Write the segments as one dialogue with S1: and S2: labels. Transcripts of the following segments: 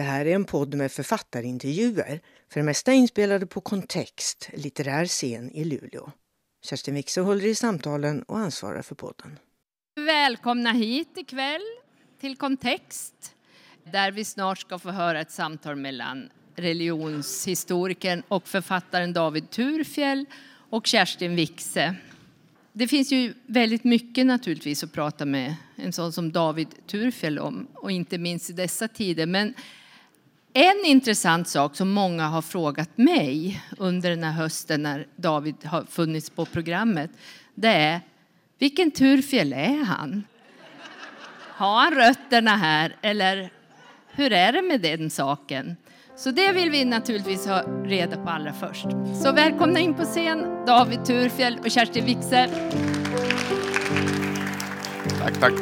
S1: Det här är en podd med författarintervjuer, för det mesta inspelade på Kontext, litterär scen i Luleå. Kerstin Wixe håller i samtalen och ansvarar för podden.
S2: Välkomna hit ikväll till Kontext där vi snart ska få höra ett samtal mellan religionshistorikern och författaren David Turfjell och Kerstin Wixe. Det finns ju väldigt mycket naturligtvis att prata med en sån som David Turfjell om och inte minst i dessa tider. Men en intressant sak som många har frågat mig under den här hösten när David har funnits på programmet det är vilken Turfjell är han? Har han rötterna här eller hur är det med den saken? Så det vill vi naturligtvis ha reda på allra först. Så välkomna in på scen David Turfjell och Kerstin Wixe.
S3: Tack, tack.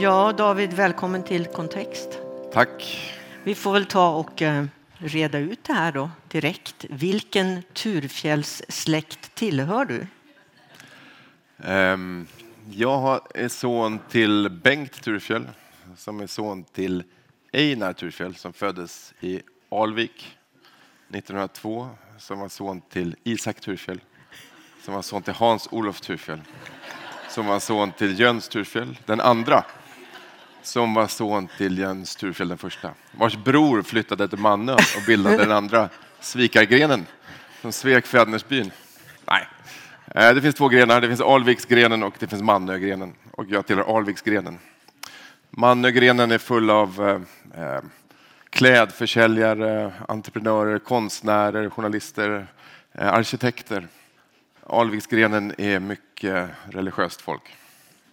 S1: Ja, David, välkommen till Kontext.
S3: Tack.
S1: Vi får väl ta och eh, reda ut det här då direkt. Vilken Turfjällssläkt tillhör du?
S3: Ehm, jag är son till Bengt Turfjäll, som är son till Einar Turfjäll som föddes i Alvik 1902 som var son till Isak Turfjäll, som var son till Hans-Olof Turfjäll, som var son till Jöns Turfjäll den andra som var son till Jens Turfjell den första vars bror flyttade till Mannö och bildade den andra svikargrenen som svek Fädernesbyn. Nej, eh, det finns två grenar. Det finns Alviksgrenen och det finns Mannögrenen och jag tillhör Alviksgrenen. Mannögrenen är full av eh, eh, klädförsäljare, entreprenörer, konstnärer, journalister, eh, arkitekter. Alviksgrenen är mycket eh, religiöst folk.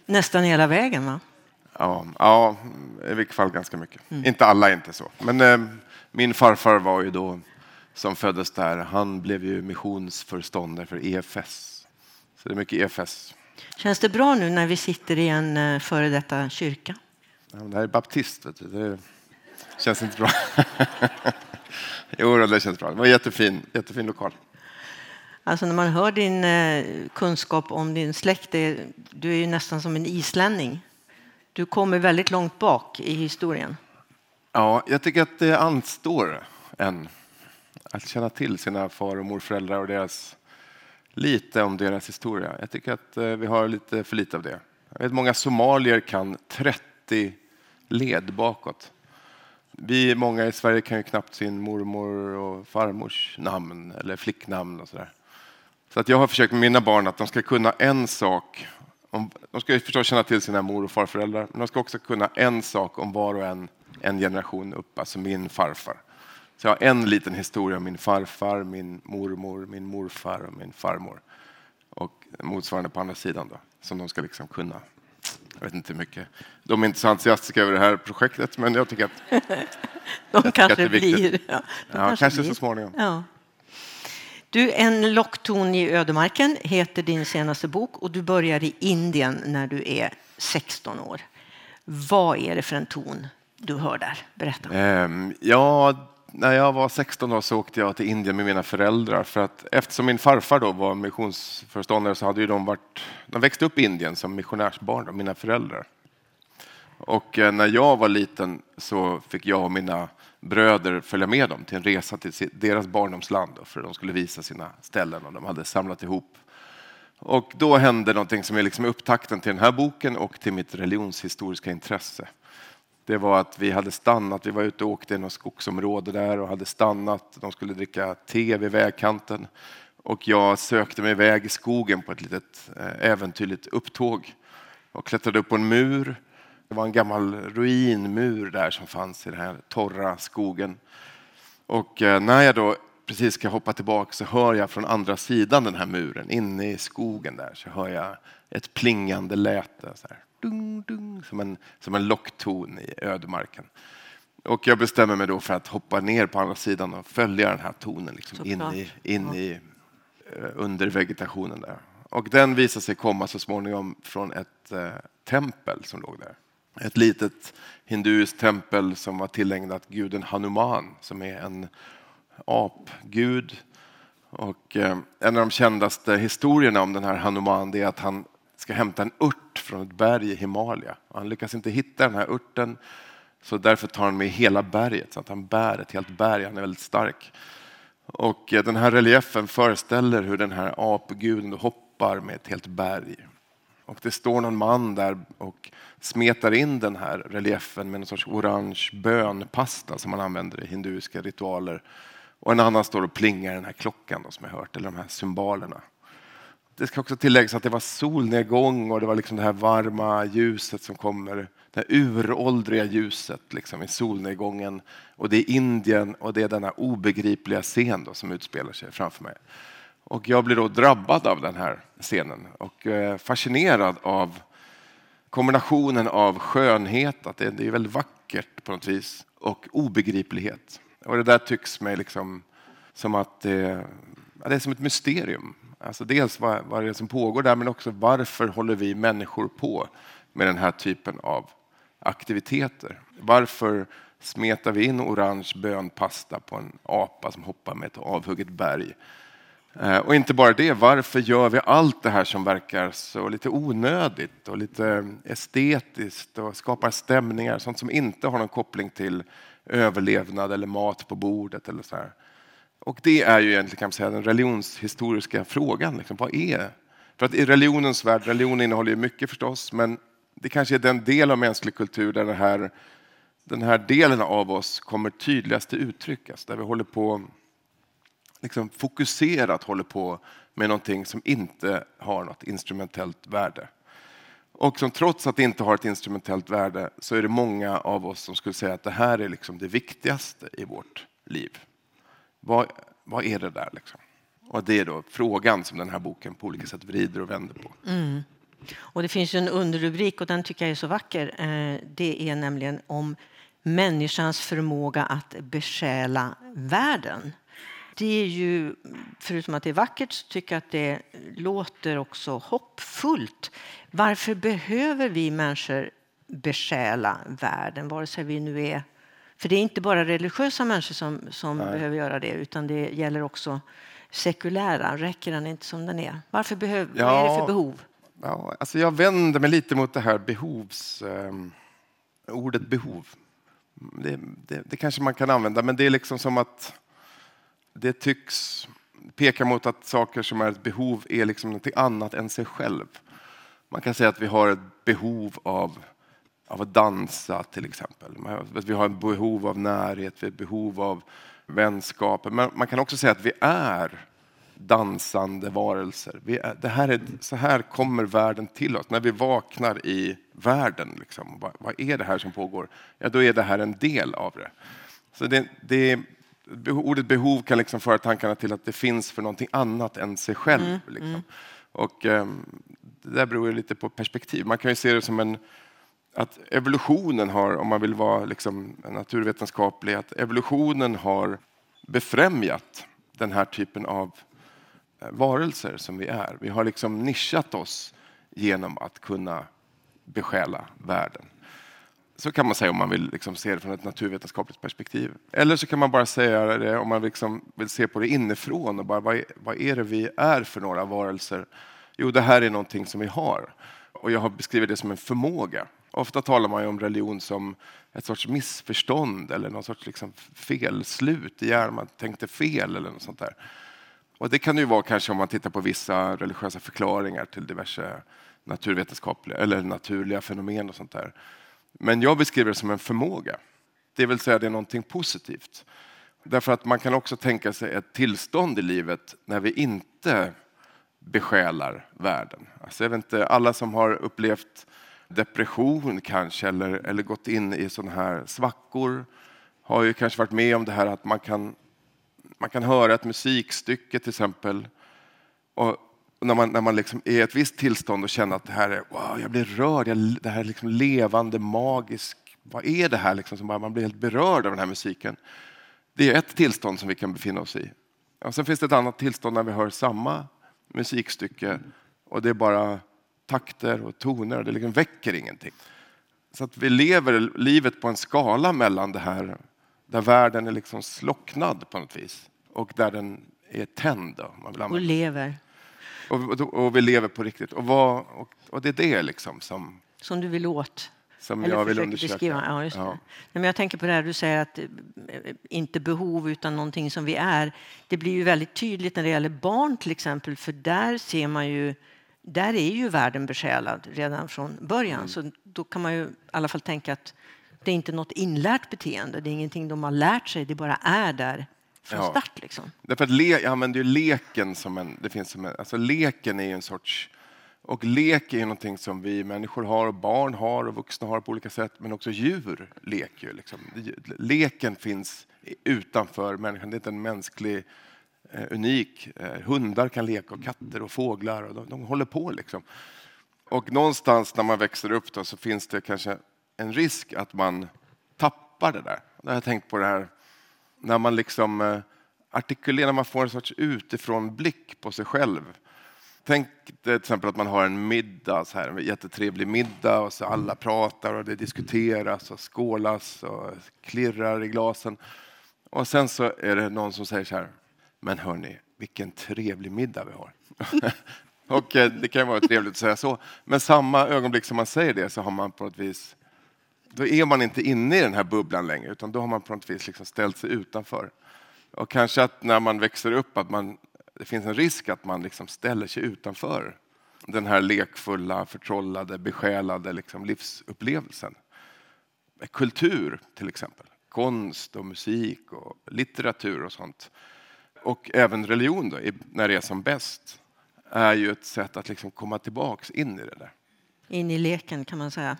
S1: Nästan hela vägen, va?
S3: Ja, ja i vilket fall ganska mycket. Mm. Inte alla är inte så. Men eh, min farfar var ju då, som föddes där, han blev ju missionsförståndare för EFS. Så det är mycket EFS.
S1: Känns det bra nu när vi sitter i en eh, före detta kyrka?
S3: Ja, det här är baptist, vet du. det känns inte bra. jo, det känns bra. Det var en jättefin, jättefin lokal.
S1: Alltså när man hör din eh, kunskap om din släkt, du är ju nästan som en islänning. Du kommer väldigt långt bak i historien.
S3: Ja, jag tycker att det anstår en att känna till sina far och morföräldrar och deras, lite om deras historia. Jag tycker att eh, vi har lite för lite av det. Jag vet många somalier kan 30 led bakåt. Vi många i Sverige kan ju knappt sin mormor och farmors namn eller flicknamn och sådär. Så att jag har försökt med mina barn att de ska kunna en sak. De ska förstås känna till sina mor och farföräldrar, men de ska också kunna en sak om var och en, en generation upp, alltså min farfar. Så jag har en liten historia om min farfar, min mormor, min morfar och min farmor. Och motsvarande på andra sidan då, som de ska liksom kunna. Jag vet inte hur mycket. De är inte så entusiastiska över det här projektet, men jag tycker att
S1: de kanske blir. Ja,
S3: ja kanske, kanske så småningom.
S1: Ja. Du, En lockton i ödemarken heter din senaste bok och du börjar i Indien när du är 16 år. Vad är det för en ton du hör där? Berätta.
S3: Um, ja, när jag var 16 år så åkte jag till Indien med mina föräldrar för att eftersom min farfar då var missionsföreståndare så hade ju de varit, de växte upp i Indien som missionärsbarn, då, mina föräldrar. Och eh, när jag var liten så fick jag och mina bröder följa med dem till en resa till deras barndomsland då, för att de skulle visa sina ställen och de hade samlat ihop. Och då hände någonting som är liksom upptakten till den här boken och till mitt religionshistoriska intresse. Det var att vi hade stannat, vi var ute och åkte i något skogsområde där och hade stannat. De skulle dricka te vid vägkanten och jag sökte mig iväg i skogen på ett litet eh, äventyrligt upptåg och klättrade upp på en mur det var en gammal ruinmur där som fanns i den här torra skogen. Och eh, när jag då precis ska hoppa tillbaka så hör jag från andra sidan den här muren, inne i skogen där, så hör jag ett plingande läte. Så här, dung, dung, som, en, som en lockton i ödemarken. Och jag bestämmer mig då för att hoppa ner på andra sidan och följa den här tonen liksom in, i, in i, eh, under vegetationen där. Och den visar sig komma så småningom från ett eh, tempel som låg där ett litet hinduiskt tempel som var tillägnat guden Hanuman som är en apgud. Och eh, en av de kändaste historierna om den här Hanuman är att han ska hämta en ört från ett berg i Himalaya. Han lyckas inte hitta den här örten Så därför tar han med hela berget, så att han bär ett helt berg. Han är väldigt stark. Och eh, den här reliefen föreställer hur den här apguden hoppar med ett helt berg. Och det står någon man där och smetar in den här reliefen med en sorts orange bönpasta som man använder i hinduiska ritualer. Och en annan står och plingar den här klockan då, som jag hört, eller de här symbolerna. Det ska också tilläggas att det var solnedgång och det var liksom det här varma ljuset som kommer, det här uråldriga ljuset liksom i solnedgången. Och det är Indien och det är denna obegripliga scen då, som utspelar sig framför mig. Och jag blir då drabbad av den här scenen och eh, fascinerad av kombinationen av skönhet, att det är väldigt vackert på något vis, och obegriplighet. Och det där tycks mig liksom som att det, ja, det är som ett mysterium. Alltså dels vad, vad det är som pågår där, men också varför håller vi människor på med den här typen av aktiviteter? Varför smetar vi in orange bönpasta på en apa som hoppar med ett avhugget berg? Eh, och inte bara det, varför gör vi allt det här som verkar så lite onödigt och lite estetiskt och skapar stämningar, sånt som inte har någon koppling till överlevnad eller mat på bordet eller så här. Och det är ju egentligen kan man säga, den religionshistoriska frågan. Liksom, vad är? För att i religionens värld, religion innehåller ju mycket förstås, men det kanske är den del av mänsklig kultur där den här, den här delen av oss kommer tydligast till uttryck. Alltså där vi håller på liksom fokuserat håller på med någonting som inte har något instrumentellt värde. Och som trots att det inte har ett instrumentellt värde så är det många av oss som skulle säga att det här är liksom det viktigaste i vårt liv. Vad, vad är det där? Liksom? Och det är då frågan som den här boken på olika sätt vrider och vänder på.
S1: Mm. Och det finns en underrubrik och den tycker jag är så vacker. Eh, det är nämligen om människans förmåga att besjäla världen det är ju, förutom att det är vackert, så tycker jag att det låter också hoppfullt. Varför behöver vi människor besjäla världen, vare sig vi nu är... För det är inte bara religiösa människor som, som behöver göra det, utan det gäller också sekulära. Räcker den inte som den är? Varför behöv, ja, vad är det för behov?
S3: Ja, alltså jag vänder mig lite mot det här behovs... Um, ordet behov. Det, det, det kanske man kan använda, men det är liksom som att det tycks peka mot att saker som är ett behov är liksom något annat än sig själv. Man kan säga att vi har ett behov av, av att dansa till exempel. Vi har ett behov av närhet, vi har ett behov av vänskap. Men man kan också säga att vi är dansande varelser. Vi är, det här är, så här kommer världen till oss. När vi vaknar i världen, liksom, vad, vad, är det här som pågår? Ja, då är det här en del av det. Så det, det ordet behov kan liksom föra tankarna till att det finns för någonting annat än sig själv. Mm, liksom. mm. Och um, det där beror lite på perspektiv. Man kan ju se det som en att evolutionen har, om man vill vara liksom naturvetenskaplig, att evolutionen har befrämjat den här typen av eh, varelser som vi är. Vi har liksom nischat oss genom att kunna besjäla världen. Så kan man säga om man vill liksom se det från ett naturvetenskapligt perspektiv. Eller så kan man bara säga det om man liksom vill se på det inifrån. Och bara, vad, är, vad är det vi är för några varelser? Jo, det här är någonting som vi har. Och jag har beskrivit det som en förmåga. Ofta talar man om religion som ett sorts missförstånd eller någon sorts liksom felslut i hjärnan. Man tänkte fel eller något sånt där. Och det kan ju vara kanske om man tittar på vissa religiösa förklaringar till diverse naturvetenskapliga eller naturliga fenomen och sånt där. Men jag beskriver det som en förmåga. Det vill säga det är någonting positivt. Därför att man kan också tänka sig ett tillstånd i livet när vi inte besjälar världen. Alltså jag vet inte, alla som har upplevt depression kanske eller, eller gått in i sådana här svackor har ju kanske varit med om det här att man kan, man kan höra ett musikstycke till exempel och när man, när man liksom är i ett visst tillstånd och känner att det här är, wow, jag blir rörd, jag, det här är liksom levande, magisk, vad är det här? Liksom, som bara, man blir helt berörd av den här musiken. Det är ett tillstånd som vi kan befinna oss i. Och sen finns det ett annat tillstånd när vi hör samma musikstycke och det är bara takter och toner och det liksom väcker ingenting. Så att vi lever livet på en skala mellan det här där världen är liksom slocknad på något vis och där den är tänd. Då, man vill
S1: och lever.
S3: Och, och, vi lever på riktigt. Och, vad, och, och, det är det liksom som...
S1: Som du vill åt?
S3: som
S1: Eller
S3: jag vill undersöka.
S1: beskriva. Ja, just.
S3: Ja.
S1: Nej, men jag tänker på det här du säger att eh, inte behov utan någonting som vi är. Det blir ju väldigt tydligt när det gäller barn till exempel för där ser man ju där är ju världen besjälad redan från början.
S3: Mm.
S1: Så då kan man ju i alla fall tänka att det är inte något inlärt beteende. Det är ingenting de har lärt sig. Det bara är där från
S3: Ja.
S1: start. Liksom.
S3: Därför att le, jag använder ju leken som en... Det finns som en alltså leken är ju en sorts... Och lek är ju någonting som vi människor har och barn har och vuxna har på olika sätt. Men också djur leker ju. Liksom. Leken finns utanför människan. Det är inte en mänsklig eh, unik. Eh, hundar kan leka och katter och fåglar. Och de, de håller på liksom. Och någonstans när man växer upp då, så finns det kanske en risk att man tappar det där. Jag har tänkt på det här när man liksom eh, artikulerar, när man får en sorts utifrån blick på sig själv. Tänk till exempel att man har en middag, så här, en jättetrevlig middag och så alla pratar och det diskuteras och skålas och klirrar i glasen. Och sen så är det någon som säger så här, men hörni, vilken trevlig middag vi har. och eh, det kan ju vara trevligt att säga så, men samma ögonblick som man säger det så har man på något vis då är man inte inne i den här bubblan längre, utan då har man på något vis liksom ställt sig utanför. Och kanske att när man växer upp att man, det finns en risk att man liksom ställer sig utanför den här lekfulla, förtrollade, besjälade liksom livsupplevelsen. Kultur till exempel, konst och musik och litteratur och sånt. Och även religion då, när det är som bäst, är ju ett sätt att liksom komma tillbaks in i det där
S1: in i leken kan man säga.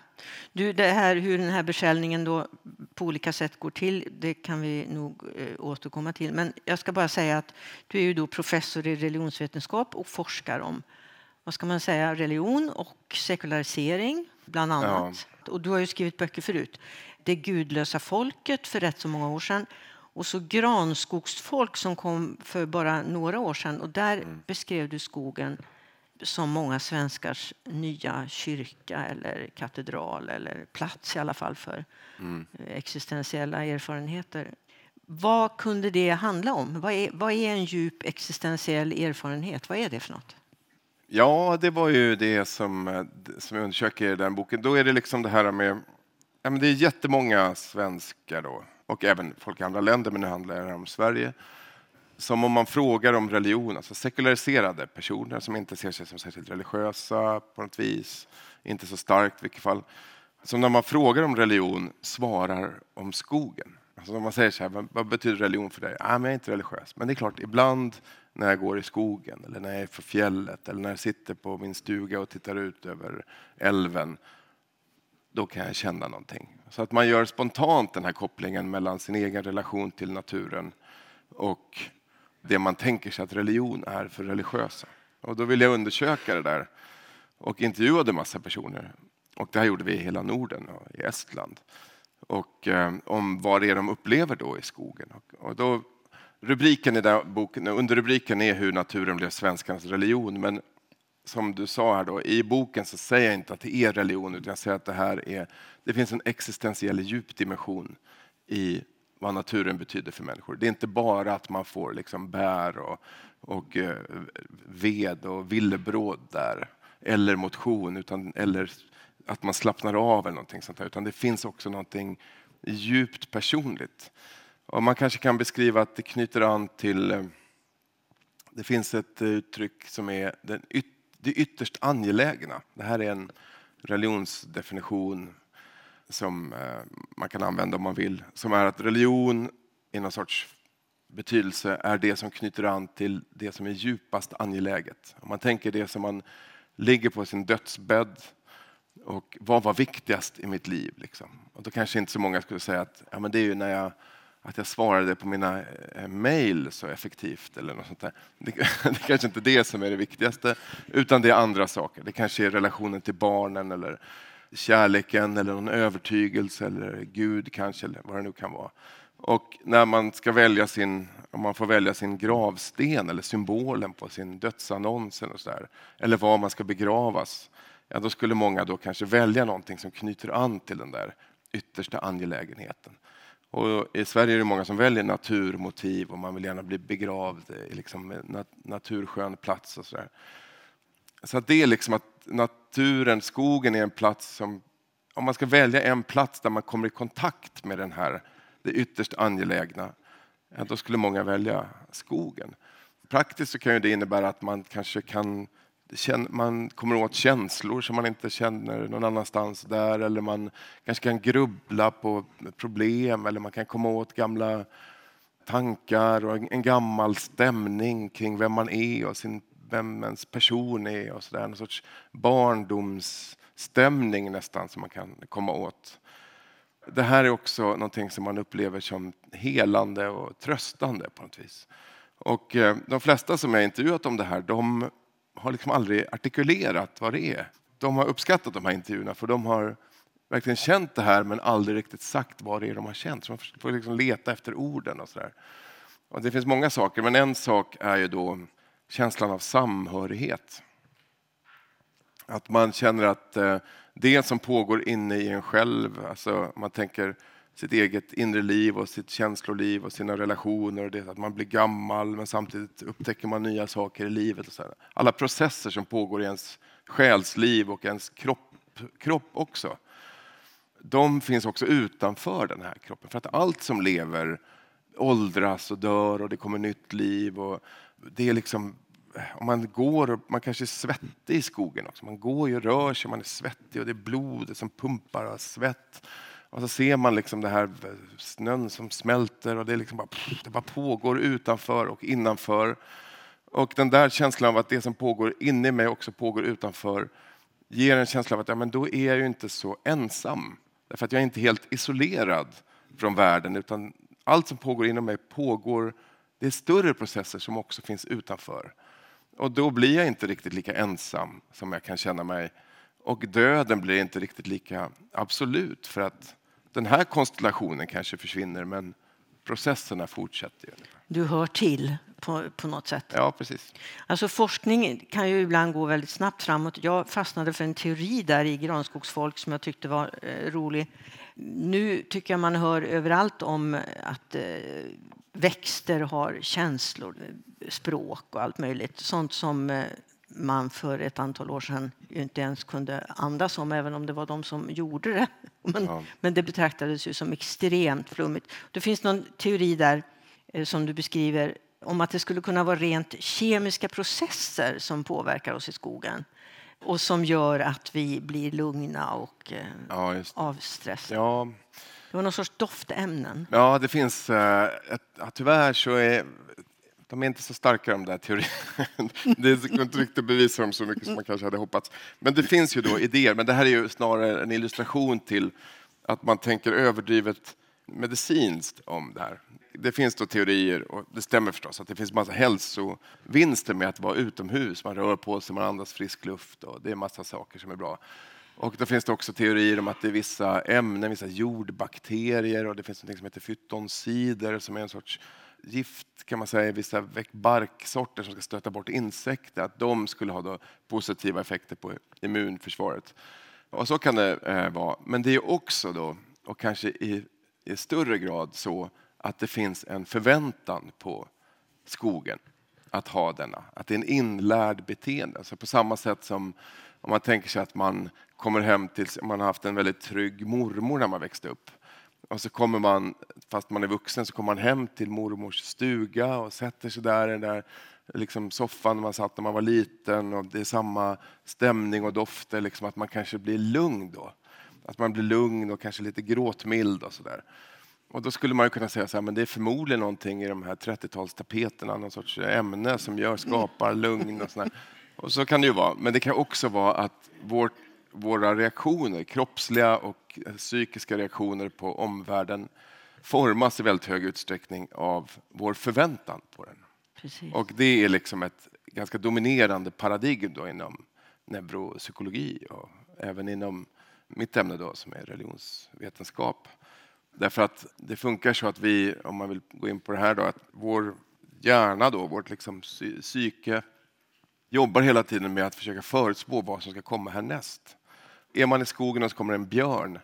S1: Du, det här, hur den här beställningen då på olika sätt går till, det kan vi nog eh, återkomma till. Men jag ska bara säga att du är ju då professor i religionsvetenskap och forskar om vad ska man säga, religion och sekularisering, bland annat. Och du har ju skrivit böcker förut. Det gudlösa folket för rätt så många år sedan och så Granskogsfolk som kom för bara några år sedan. Och där beskrev du skogen som många svenskars nya kyrka eller katedral eller plats i alla fall för eh, existentiella erfarenheter. Vad kunde det handla om? Vad är, vad är en djup existentiell erfarenhet? Vad är det för något?
S3: Ja, det var ju det som, som jag undersöker i den boken. Då är det liksom det här med... Ja, men det är jättemånga svenskar då, och även folk i andra länder, men nu handlar det om Sverige, som om man frågar om religion, alltså sekulariserade personer som inte ser sig som särskilt religiösa på något vis, inte så starkt i vilket fall, som när man frågar om religion svarar om skogen. Alltså om man säger så här, vad, vad betyder religion för dig? Ah, men jag är inte religiös. Men det är klart, ibland när jag går i skogen eller när jag är på fjället eller när jag sitter på min stuga och tittar ut över älven, då kan jag känna någonting. Så att man gör spontant den här kopplingen mellan sin egen relation till naturen och det man tänker sig att religion är för religiösa. Och då ville jag undersöka det där och intervjuade massa personer. Och det här gjorde vi i hela Norden och i Estland. Och eh, om vad det är de upplever då i skogen. Och, och då, rubriken i den boken, under rubriken är hur naturen blev svenskarnas religion. Men som du sa här då, i boken så säger jag inte att det är religion utan jag säger att det här är, det finns en existentiell djupdimension i vad naturen betyder för människor. Det är inte bara att man får liksom bär och, och eh, ved och villebråd där, eller motion, utan, eller att man slappnar av eller någonting sånt där, utan det finns också någonting djupt personligt. Och man kanske kan beskriva att det knyter an till eh, det finns ett uttryck som är den yt det ytterst angelägna. Det här är en religionsdefinition som eh, man kan använda om man vill. Som är att religion i någon sorts betydelse är det som knyter an till det som är djupast angeläget. Om man tänker det som man ligger på sin dödsbädd och vad var viktigast i mitt liv? Liksom. Och då kanske inte så många skulle säga att ja, men det är ju när jag att jag svarade på mina eh, mejl så effektivt eller något sånt där. Det, det kanske inte är det som är det viktigaste, utan det är andra saker. Det kanske är relationen till barnen eller kärleken eller någon övertygelse eller Gud kanske, eller vad det nu kan vara. Och när man ska välja sin, om man får välja sin gravsten eller symbolen på sin dödsannons eller, så där, eller var man ska begravas, ja, då skulle många då kanske välja någonting som knyter an till den där yttersta angelägenheten. Och I Sverige är det många som väljer naturmotiv och man vill gärna bli begravd i liksom en naturskön plats och sådär. Så att det är liksom att naturen, skogen är en plats som om man ska välja en plats där man kommer i kontakt med den här, det ytterst angelägna, då skulle många välja skogen. Praktiskt så kan ju det innebära att man kanske kan man kommer åt känslor som man inte känner någon annanstans där eller man kanske kan grubbla på problem eller man kan komma åt gamla tankar och en gammal stämning kring vem man är och sin, vem ens person är och sådär. Någon sorts barndomsstämning nästan som man kan komma åt. Det här är också någonting som man upplever som helande och tröstande på något vis. Och eh, de flesta som jag intervjuat om det här, de har liksom aldrig artikulerat vad det är. De har uppskattat de här intervjuerna för de har verkligen känt det här men aldrig riktigt sagt vad det är de har känt. Så man får liksom leta efter orden och sådär. Och det finns många saker, men en sak är ju då känslan av samhörighet. Att man känner att eh, det som pågår inne i en själv, alltså man tänker sitt eget inre liv och sitt känsloliv och sina relationer och det att man blir gammal men samtidigt upptäcker man nya saker i livet. Och så här. Alla processer som pågår i ens själsliv och ens kropp, kropp också. De finns också utanför den här kroppen. För att allt som lever åldras och dör och det kommer nytt liv. Och det är liksom, om man går och man kanske är svettig i skogen också. Man går och rör sig, man är svettig och det är blodet som pumpar av svett. Och så ser man liksom det här snön som smälter och det, liksom bara, det bara pågår utanför och innanför. Och den där känslan av att det som pågår inne i mig också pågår utanför ger en känsla av att ja, men då är jag ju inte så ensam. Därför att jag är inte helt isolerad från världen utan allt som pågår inom mig pågår, det är större processer som också finns utanför. Och då blir jag inte riktigt lika ensam som jag kan känna mig. Och döden blir inte riktigt lika absolut för att den här konstellationen kanske försvinner men processerna fortsätter. Ju.
S1: Du hör till på, på något sätt.
S3: Ja, precis.
S1: Alltså forskning kan ju ibland gå väldigt snabbt framåt. Jag fastnade för en teori där i granskogsfolk som jag tyckte var eh, rolig. Nu tycker jag man hör överallt om att eh, växter har känslor, språk och allt möjligt. Sånt som eh, man för ett antal år sedan inte ens kunde andas om, även om det var de som gjorde det. Men, ja. men det betraktades ju som extremt flummigt. Det finns någon teori där eh, som du beskriver om att det skulle kunna vara rent kemiska processer som påverkar oss i skogen och som gör att vi blir lugna och eh, ja, avstressade. Ja. Det var någon sorts doftämnen.
S3: Ja, det finns. Eh, ett, ja, tyvärr så är de är inte så starka de där teorierna. Det går inte riktigt att bevisa dem så mycket som man kanske hade hoppats. Men det finns ju då idéer, men det här är ju snarare en illustration till att man tänker överdrivet medicinskt om det här. Det finns då teorier, och det stämmer förstås, att det finns massa hälsovinster med att vara utomhus. Man rör på sig, man andas frisk luft och det är massa saker som är bra. Och då finns det också teorier om att det är vissa ämnen, vissa jordbakterier och det finns något som heter fytonsider som är en sorts gift kan man säga, vissa barksorter som ska stöta bort insekter, att de skulle ha positiva effekter på immunförsvaret. Och så kan det eh, vara. Men det är också då, och kanske i, i större grad så, att det finns en förväntan på skogen att ha denna. Att det är en inlärd beteende. Alltså på samma sätt som om man tänker sig att man kommer hem till, man har haft en väldigt trygg mormor när man växte upp och så kommer man, fast man är vuxen, så kommer man hem till mormors stuga och sätter sig där i den där liksom soffan man satt när man var liten och det är samma stämning och dofter, liksom att man kanske blir lugn då. Att man blir lugn och kanske lite gråtmild och sådär. Och då skulle man kunna säga så här, men det är förmodligen någonting i de här 30-talstapeterna, någon sorts ämne som gör, skapar lugn och sådär. Och så kan det ju vara, men det kan också vara att vårt våra reaktioner, kroppsliga och psykiska reaktioner på omvärlden formas i väldigt hög utsträckning av vår förväntan på den. Precis. Och det är liksom ett ganska dominerande paradigm då inom neuropsykologi och även inom mitt ämne då som är religionsvetenskap. Därför att det funkar så att vi, om man vill gå in på det här då, att vår hjärna då, vårt liksom psyke jobbar hela tiden med att försöka förutspå vad som ska komma härnäst. Är man i skogen och så kommer en björn,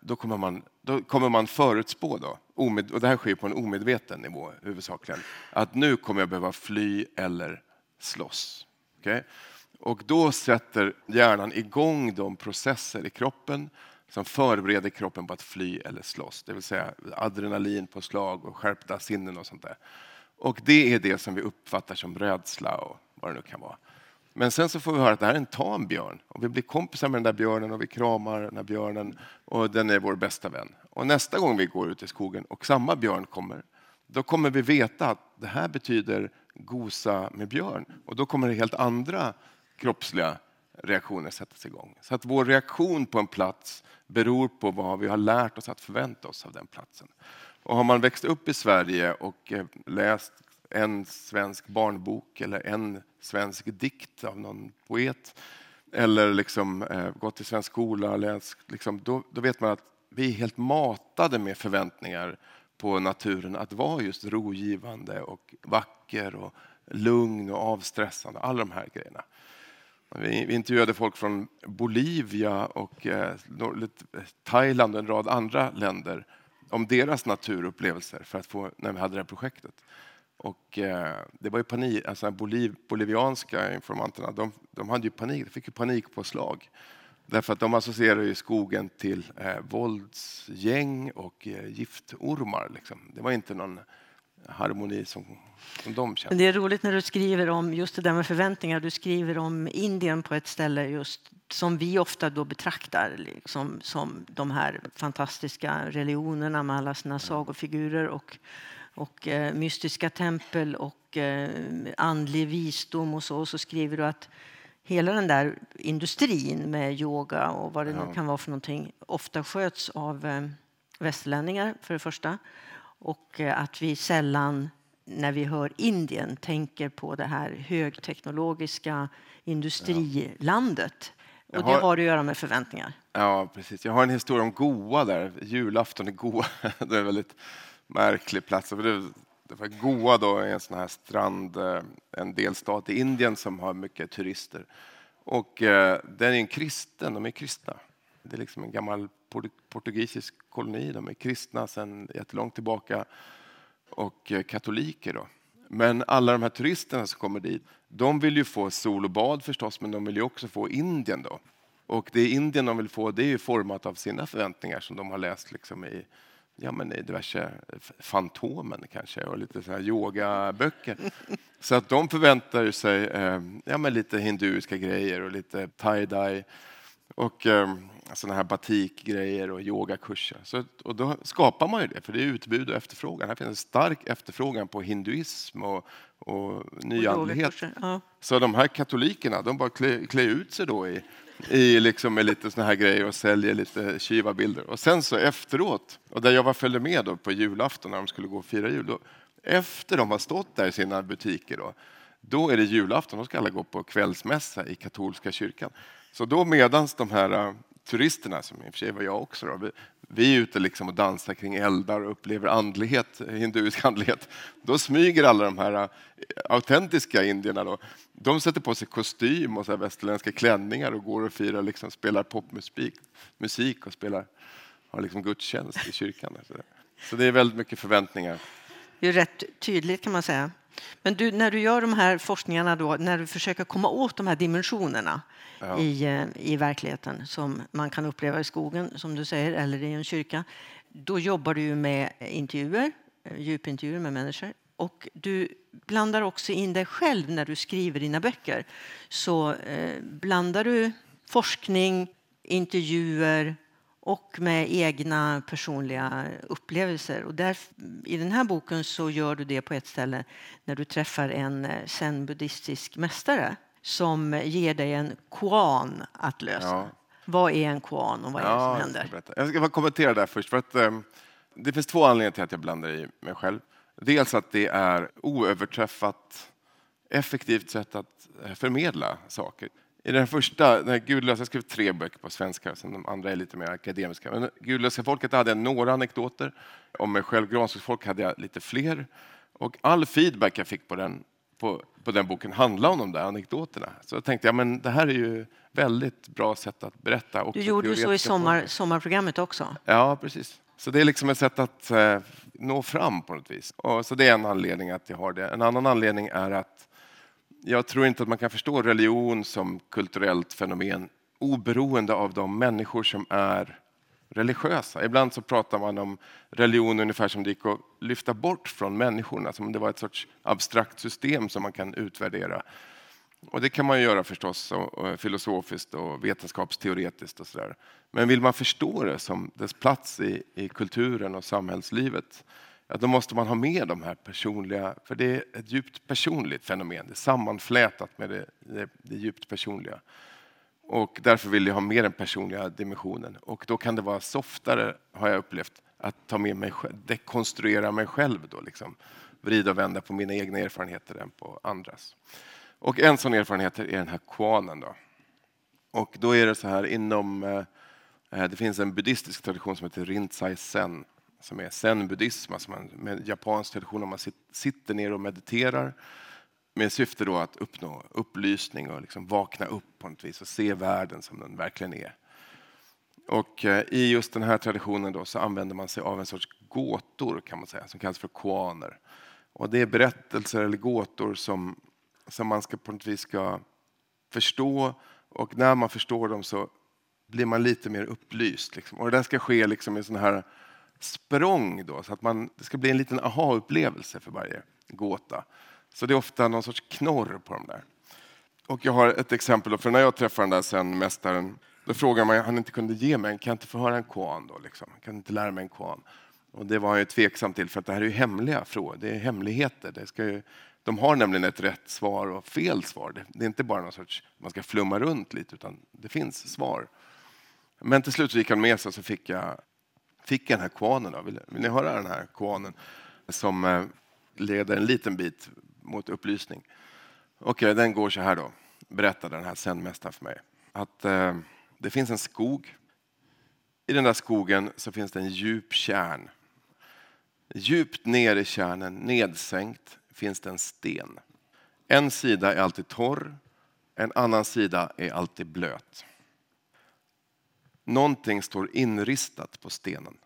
S3: då kommer man, då kommer man förutspå, då, och det här sker på en omedveten nivå huvudsakligen, att nu kommer jag behöva fly eller slåss. Okay? Och då sätter hjärnan igång de processer i kroppen som förbereder kroppen på att fly eller slåss. Det vill säga adrenalin på slag och skärpta sinnen och sånt där. Och det är det som vi uppfattar som rädsla och vad det nu kan vara. Men sen så får vi höra att det här är en tam björn och vi blir kompisar med den där björnen och vi kramar den här björnen och den är vår bästa vän. Och nästa gång vi går ut i skogen och samma björn kommer, då kommer vi veta att det här betyder gosa med björn och då kommer det helt andra kroppsliga reaktioner sättas igång. Så att vår reaktion på en plats beror på vad vi har lärt oss att förvänta oss av den platsen. Och har man växt upp i Sverige och eh, läst en svensk barnbok eller en svensk dikt av någon poet eller liksom, eh, gått i svensk skola, läst, liksom, då, då vet man att vi är helt matade med förväntningar på naturen att vara just rogivande och vacker och lugn och avstressande. Alla de här grejerna. Vi intervjuade folk från Bolivia och eh, eh, Thailand och en rad andra länder om deras naturupplevelser för att få, när vi hade det här projektet. Och eh, det var ju panik, alltså Boliv, bolivianska informanterna, de, de hade ju panik, de fick ju panik på slag. Därför att de associerar ju skogen till eh, våldsgäng och eh, giftormar. Liksom. Det var inte någon harmoni som, som de kände.
S1: Det är roligt när du skriver om just det där med förväntningar. Du skriver om Indien på ett ställe just som vi ofta då betraktar liksom, som de här fantastiska religionerna med alla sina sagofigurer och, och eh, mystiska tempel och eh, andlig visdom och så. Och så skriver du att hela den där industrin med yoga och vad det ja. nu kan vara för någonting ofta sköts av eh, västerlänningar för det första och eh, att vi sällan när vi hör Indien tänker på det här högteknologiska industrilandet. Och det har att göra med förväntningar.
S3: Ja, precis. Jag har en historia om Goa där, julafton i Goa. det är en väldigt märklig plats. För Goa då är en sån här strand, eh, en delstat i Indien som har mycket turister. Och eh, den är en kristen, de är kristna. Det är liksom en gammal portugisisk koloni. De är kristna sedan jättelångt tillbaka och eh, katoliker. Då. Men alla de här turisterna som kommer dit, de vill ju få sol och bad förstås, men de vill ju också få Indien. Då. Och det Indien de vill få, det är ju format av sina förväntningar som de har läst liksom i, ja, men i diverse Fantomen kanske och lite såna yogaböcker. Så att de förväntar sig eh, ja, men lite hinduiska grejer och lite tie-dye och eh, sådana här batikgrejer och yogakurser. Så, och då skapar man ju det, för det är utbud och efterfrågan. Här finns en stark efterfrågan på hinduism och, och nyandlighet. Ja. Så de här katolikerna, de bara klä ut sig då i, i liksom med lite såna här grejer och säljer lite Shiva-bilder. Och sen så efteråt, och där jag var följde med då på julafton när de skulle gå och fira jul, då, efter de har stått där i sina butiker då, då är det julafton, då ska alla gå på kvällsmässa i katolska kyrkan. Så då medan de här äh, turisterna, som i och för sig var jag också, då, vi, vi är ute liksom och dansar kring eldar och upplever andlighet, hinduisk andlighet. Då smyger alla de här äh, autentiska indierna, då, de sätter på sig kostym och så västerländska klänningar och går och firar, liksom, spelar popmusik musik och spelar, har liksom gudstjänst i kyrkan. Så det är väldigt mycket förväntningar.
S1: Det är rätt tydligt kan man säga. Men du, när du gör de här forskningarna, då, när du försöker komma åt de här dimensionerna ja. i, eh, i verkligheten som man kan uppleva i skogen, som du säger, eller i en kyrka, då jobbar du med intervjuer, eh, djupintervjuer med människor. Och du blandar också in dig själv när du skriver dina böcker. Så eh, blandar du forskning, intervjuer, och med egna personliga upplevelser. Och där, I den här boken så gör du det på ett ställe när du träffar en eh, zen-buddhistisk mästare som ger dig en koan att lösa. Ja. Vad är en koan och vad är det som händer?
S3: Jag ska, jag ska kommentera det först. För att, um, det finns två anledningar till att jag blandar i mig själv. Dels att det är oöverträffat effektivt sätt att eh, förmedla saker. I den första, den gudlösa, jag skrev tre böcker på svenska, sen de andra är lite mer akademiska. Men gudlösa folket hade jag några anekdoter. Om mig själv, Granskogsfolk, hade jag lite fler. Och all feedback jag fick på den, på, på den boken handlade om de där anekdoterna. Så jag tänkte, ja men det här är ju väldigt bra sätt att berätta.
S1: Du gjorde ju så i sommar, sommarprogrammet också.
S3: Ja, precis. Så det är liksom ett sätt att eh, nå fram på något vis. Och så det är en anledning att jag har det. En annan anledning är att jag tror inte att man kan förstå religion som kulturellt fenomen oberoende av de människor som är religiösa. Ibland så pratar man om religion ungefär som det gick att lyfta bort från människorna, som om det var ett sorts abstrakt system som man kan utvärdera. Och det kan man ju göra förstås, och, och filosofiskt och vetenskapsteoretiskt och sådär. Men vill man förstå det som dess plats i, i kulturen och samhällslivet, ja, då måste man ha med de här personliga, för det är ett djupt personligt fenomen. Det är sammanflätat med det, det, det djupt personliga. Och därför vill jag ha med den personliga dimensionen. Och då kan det vara softare, har jag upplevt, att ta med mig, dekonstruera mig själv då, liksom. vrida och vända på mina egna erfarenheter än på andras. Och en sån erfarenhet är den här kvanen. Då. Och då är det så här inom, eh, eh, det finns en buddhistisk tradition som heter Rinzai Zen, som är zen-buddhism, alltså en japansk tradition där man sitter ner och mediterar med syfte då att uppnå upplysning och liksom vakna upp på något vis och se världen som den verkligen är. Och eh, i just den här traditionen då så använder man sig av en sorts gåtor kan man säga, som kallas för koaner. Och det är berättelser eller gåtor som, som man ska på något vis ska förstå och när man förstår dem så blir man lite mer upplyst. Liksom. Och det där ska ske liksom i sån här språng då, så att man, det ska bli en liten aha-upplevelse för varje gåta. Så det är ofta någon sorts knorr på dem där. Och jag har ett exempel, för när jag träffade den där sen mästaren, då frågade man om han inte kunde ge mig, kan jag inte få höra en koan då? Liksom? Kan inte lära mig en koan? Och det var han ju tveksam till, för att det här är ju hemliga frågor, det är hemligheter. Det ska ju, de har nämligen ett rätt svar och fel svar. Det, det är inte bara någon sorts, man ska flumma runt lite, utan det finns svar. Men till slut gick han med sig så fick jag, fick jag den här koanen. Då. Vill, vill ni höra den här koanen? Som eh, leder en liten bit mot upplysning. Okej, den går så här då, berättade den här zenmästaren för mig. Att eh, det finns en skog. I den där skogen så finns det en djup kärn. Djupt ner i kärnen, nedsänkt, finns det en sten. En sida är alltid torr, en annan sida är alltid blöt. Någonting står inristat på stenen.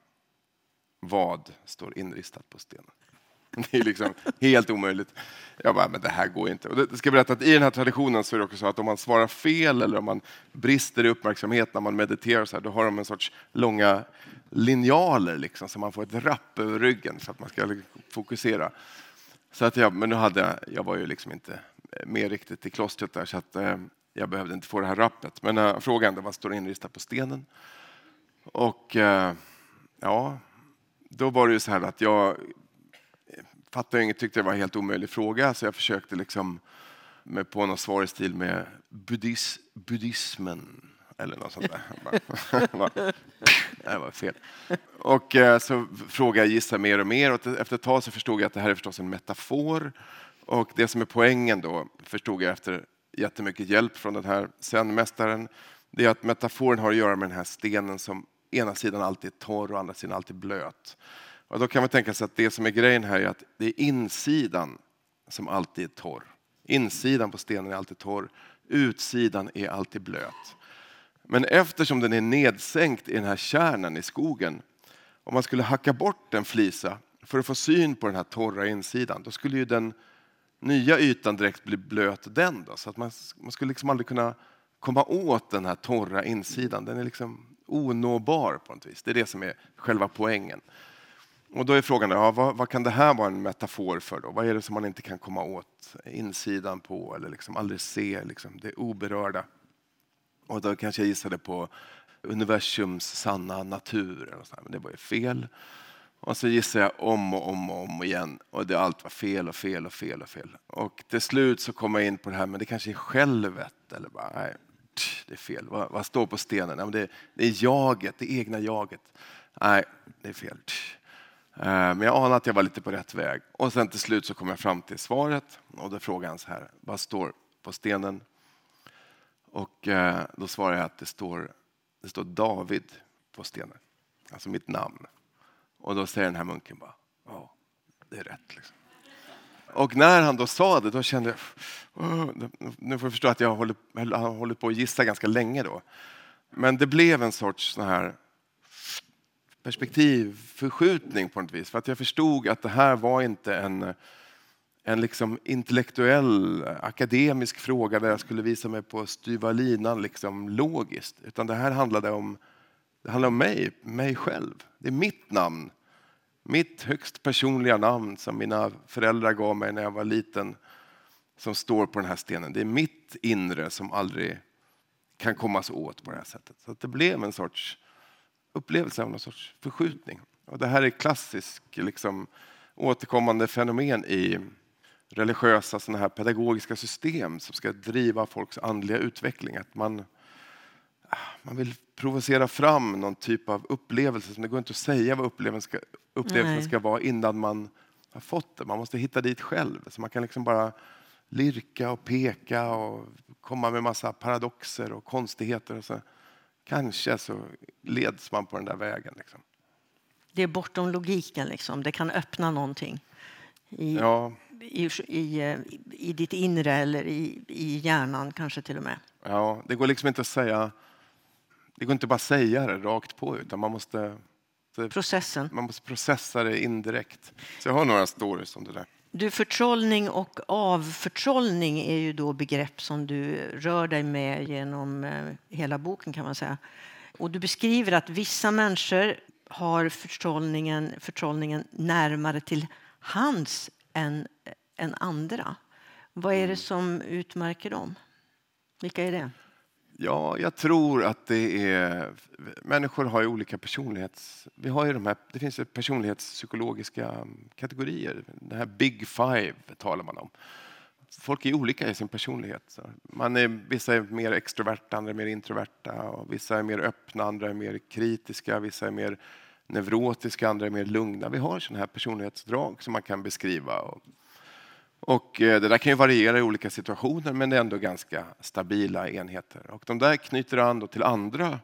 S3: Vad står inristat på stenen? Det är liksom helt omöjligt. Jag bara, men det här går inte. Och det ska berätta att i den här traditionen så är det också så att om man svarar fel eller om man brister i uppmärksamhet när man mediterar så här, då har de en sorts långa linjaler liksom, så man får ett rapp över ryggen så att man ska fokusera. Så att jag, men nu hade jag, jag var ju liksom inte med riktigt i klostret där så att eh, jag behövde inte få det här rappet. Men eh, frågan var står står inristat på stenen? Och eh, ja, då var det ju så här att jag fattade inget, tyckte det var en helt omöjlig fråga så jag försökte liksom med på något svar i stil med buddhis, buddhismen eller något sånt där. det var fel. Och eh, så frågade jag gissa mer och mer och efter ett tag så förstod jag att det här är förstås en metafor. Och det som är poängen då förstod jag efter jättemycket hjälp från den här zenmästaren. Det är att metaforen har att göra med den här stenen som ena sidan alltid är torr och andra sidan alltid blöt. Och då kan man tänka sig att det som är grejen här är att det är insidan som alltid är torr. Insidan på stenen är alltid torr, utsidan är alltid blöt. Men eftersom den är nedsänkt i den här kärnan i skogen, om man skulle hacka bort en flisa för att få syn på den här torra insidan, då skulle ju den nya ytan direkt bli blöt den. Då, så att man, man skulle liksom aldrig kunna komma åt den här torra insidan. Den är liksom onåbar på något vis. Det är det som är själva poängen. Och då är frågan, ja, vad, vad, kan det här vara en metafor för? Då? Vad är det som man inte kan komma åt insidan på eller liksom aldrig se, liksom, det oberörda? Och då kanske jag gissade på universums sanna natur, eller så men det var ju fel. Och så gissade jag om och om och om igen och det, allt var fel och fel och fel och fel. Och till slut så kom jag in på det här, men det kanske är självet eller bara, nej, det är fel. Vad, vad står på stenen? Ja, det, det, är jaget, det egna jaget. Nej, det är fel. Tch. Eh, men jag anade att jag var lite på rätt väg. Och sen till slut så kom jag fram till svaret och då frågade han så här, vad står på stenen? Och eh, då svarade jag att det står, det står David på stenen, alltså mitt namn. Och då säger den här munken bara, ja, det är rätt. Liksom. Och när han då sa det, då kände jag, nu får du förstå att jag har hållit, har hållit på att gissa ganska länge då. Men det blev en sorts sån här perspektivförskjutning på något vis. För att jag förstod att det här var inte en, en liksom intellektuell, akademisk fråga där jag skulle visa mig på styva linan liksom logiskt. Utan det här handlade om Det handlade om mig, mig själv. Det är mitt namn. Mitt högst personliga namn som mina föräldrar gav mig när jag var liten som står på den här stenen. Det är mitt inre som aldrig kan kommas åt på det här sättet. Så det blev en sorts upplevelse av någon sorts förskjutning. Och det här är klassiskt liksom, återkommande fenomen i religiösa såna här pedagogiska system som ska driva folks andliga utveckling. Att man, man vill provocera fram någon typ av upplevelse som det går inte att säga vad upplevelsen ska, upplevelsen ska vara innan man har fått det. Man måste hitta dit själv. Så man kan liksom bara lirka och peka och komma med massa paradoxer och konstigheter. Och så kanske så leds man på den där vägen. Liksom.
S1: Det är bortom logiken, liksom. det kan öppna någonting i,
S3: Ja,
S1: i, i, i ditt inre eller i, i hjärnan kanske till och med.
S3: ja, det går liksom inte att säga det går inte bara att säga det rakt på utan man måste,
S1: Processen.
S3: man måste processa det indirekt. Så jag har några stories om det där.
S1: Du, förtrollning och avförtrollning är ju då begrepp som du rör dig med genom eh, hela boken kan man säga. Och du beskriver att vissa människor har förtrollningen, förtrollningen närmare till hands än, än andra. Vad är det som utmärker dem? Vilka är det?
S3: Ja, jag tror att det är... Människor har ju olika personlighets... Vi har ju de här, det finns ju personlighetspsykologiska mm, kategorier. Det här Big Five talar man om. Folk är olika i sin personlighet. Man är, vissa är mer extroverta, andra är mer introverta. Och vissa är mer öppna, andra är mer kritiska. Vissa är mer neurotiska, andra är mer lugna. Vi har sådana här personlighetsdrag som man kan beskriva. Och, eh, det där kan ju variera i olika situationer men det är ändå ganska stabila enheter. Och de där knyter an då till andra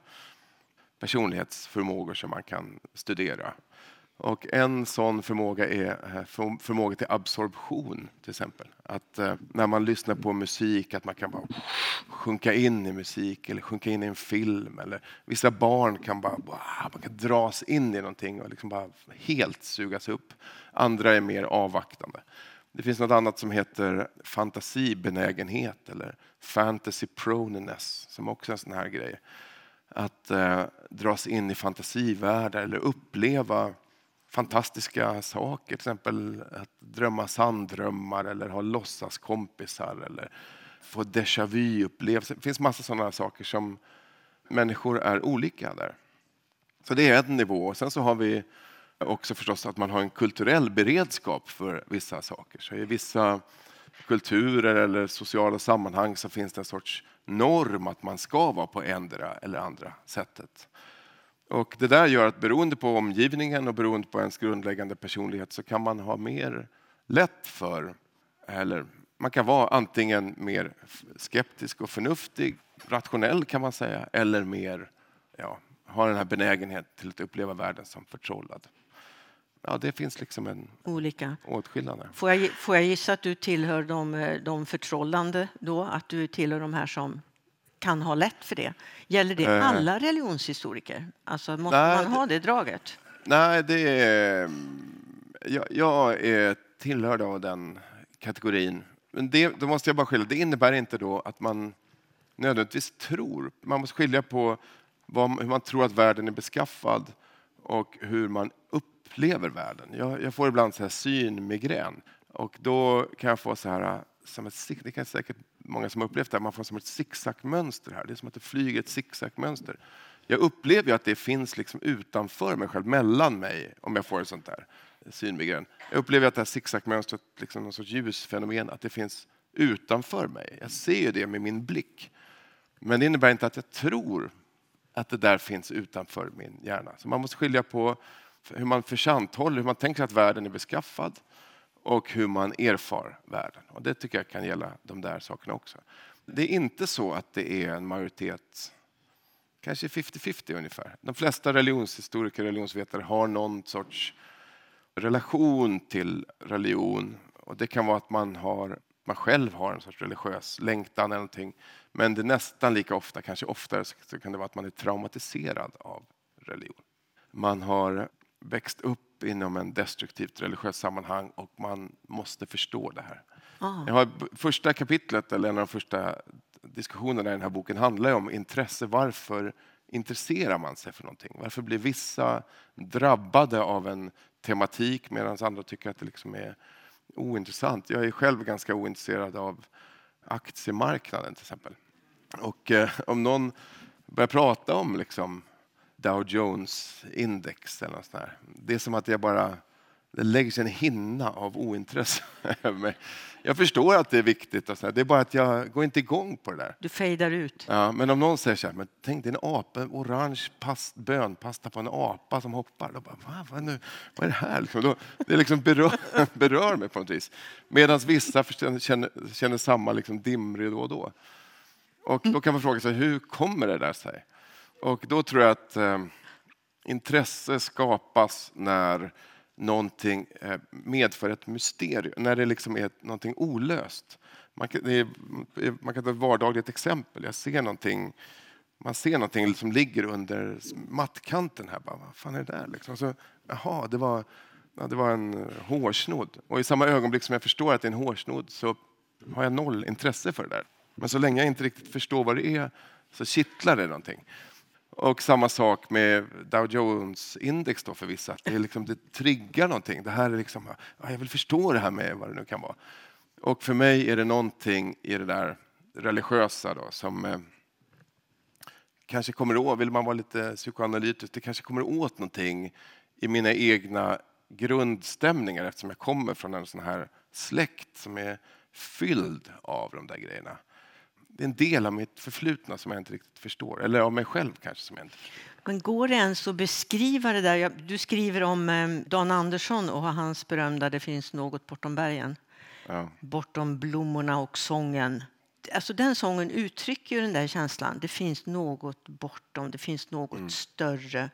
S3: personlighetsförmågor som man kan studera. Och en sån förmåga är eh, förmåga till absorption till exempel. Att eh, när man lyssnar på musik att man kan bara sjunka in i musik eller sjunka in i en film. Eller vissa barn kan bara man kan dras in i någonting och liksom bara helt sugas upp. Andra är mer avvaktande. Det finns något annat som heter fantasibenägenhet eller fantasy proneness som också är en sån här grej. Att eh, dras in i fantasivärldar eller uppleva fantastiska saker. Till exempel att drömma sanddrömmar eller ha låtsaskompisar eller få déjà vu-upplevelser. Det finns massa sådana saker som människor är olika där. Så det är en nivå. Sen så har vi också förstås att man har en kulturell beredskap för vissa saker. Så i vissa kulturer eller sociala sammanhang så finns det en sorts norm att man ska vara på endera eller andra sättet. Och det där gör att beroende på omgivningen och beroende på ens grundläggande personlighet så kan man ha mer lätt för, eller man kan vara antingen mer skeptisk och förnuftig, rationell kan man säga, eller mer, ja, ha den här benägenheten till att uppleva världen som förtrollad. Ja, det finns liksom en
S1: Olika.
S3: åtskillnad.
S1: Får jag, får jag gissa att du tillhör de, eh, de förtrollande då? Att du tillhör de här som kan ha lätt för det? Gäller det
S3: Eh.
S1: alla religionshistoriker? Alltså, måste
S3: Nej,
S1: man
S3: det-
S1: ha det draget?
S3: Nej, det är... Jag, jag är tillhörd av den kategorin. Men det, då måste jag bara skilja. Det innebär inte då att man nödvändigtvis tror. Man måste skilja på vad, hur man tror att världen är beskaffad och hur man upplever världen. Jag, jag får ibland så här synmigrän och då kan jag få så här äh, som ett, det kan säkert många som har upplevt det här, man får som ett zigzagmönster här. Det är som att det flyger ett zigzagmönster. Jag upplever ju att det finns liksom utanför mig själv, mellan mig, om jag får ett sånt där synmigrän. Jag upplever att det här zigzagmönstret, liksom någon sorts ljusfenomen, att det finns utanför mig. Jag ser ju det med min blick. Men det innebär inte att jag tror att det där finns utanför min hjärna. Så man måste skilja på hur man försanthåller, hur man tänker sig att världen är beskaffad och hur man erfar världen. Och det tycker jag kan gälla de där sakerna också. Det är inte så att det är en majoritet, kanske 50-50 ungefär. De flesta religionshistoriker och religionsvetare har någon sorts relation till religion. Och det kan vara att man, har, man själv har en sorts religiös längtan eller någonting. Men det är nästan lika ofta, kanske oftare, så kan det vara att man är traumatiserad av religion. Man har växt upp inom en destruktivt religiöst sammanhang och man måste förstå det här.
S1: Ah.
S3: Jag har, första kapitlet, eller en av de första diskussionerna i den här boken handlar om intresse. Varför intresserar man sig för någonting? Varför blir vissa drabbade av en tematik medan andra tycker att det liksom är ointressant? Jag är själv ganska ointresserad av aktiemarknaden till exempel. Och eh, om någon börjar prata om liksom Dow Jones index eller något sånt där, det är som att jag bara det lägger sig en hinna av ointresse över mig. Jag förstår att det är viktigt, och det är bara att jag går inte igång på det där.
S1: Du fejdar ut.
S3: Ja, men om någon säger så här, men tänk dig en apa, orange past, bönpasta på en apa som hoppar. Då bara, Va, vad, nu, vad är det här? Liksom, då, det liksom berör, berör mig på något vis. Medan vissa känner, känner samma liksom dimridå och då. Och då kan man fråga sig, hur kommer det där sig? Och då tror jag att eh, intresse skapas när någonting eh, medför ett mysterium, när det liksom är någonting olöst. Man kan, är, man kan ta ett vardagligt exempel. Jag ser någonting, man ser någonting som ligger under mattkanten här. Bara, vad fan är det där? Liksom. Så, jaha, det var, ja, det var en eh, hårsnodd. Och i samma ögonblick som jag förstår att det är en hårsnodd så har jag noll intresse för det där. Men så länge jag inte riktigt förstår vad det är så kittlar det någonting. Och samma sak med Dow Jones-index då för vissa. Det, är liksom, det triggar någonting. Det här är liksom, ja, jag vill förstå det här med vad det nu kan vara. Och för mig är det någonting i det där religiösa då, som eh, kanske kommer åt, vill man vara lite psykoanalytisk, det kanske kommer åt någonting i mina egna grundstämningar eftersom jag kommer från en sån här släkt som är fylld av de där grejerna det är en del av mitt förflutna som jag inte riktigt förstår. Eller av mig själv kanske som jag inte förstår.
S1: Men går det ens att beskriva det där? Du skriver om eh, Dan Andersson och hans berömda Det finns något bortom bergen. Ja. Bortom blommorna och sången. Alltså den sången uttrycker ju den där känslan. Det finns något bortom, det finns något mm. större.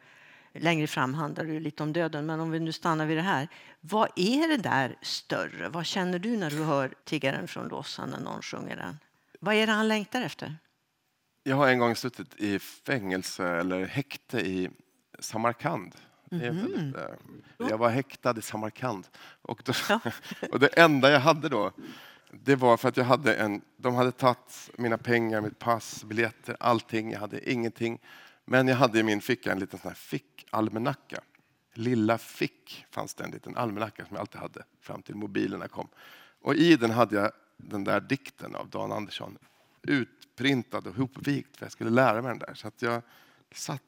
S1: Längre fram handlar det lite om döden, men om vi nu stannar vid det här. Vad är det där större? Vad känner du när du hör Tiggaren från Låsan när någon sjunger den? Vad är det han längtar efter?
S3: Jag har en gång suttit i fängelse eller häkte i Samarkand. Mm. Jag var häktad i Samarkand. Och, då, ja. och det enda jag hade då, det var för att jag hade en, de hade tagit mina pengar, mitt pass, biljetter, allting. Jag hade ingenting. Men jag hade i min ficka en liten sån här fickalmanacka. Lilla fick fanns det en liten almanacka som jag alltid hade fram till mobilerna kom. Och i den hade jag den där dikten av Dan Andersson utprintad och hopvikt för jag skulle lära mig den där. Så att jag satt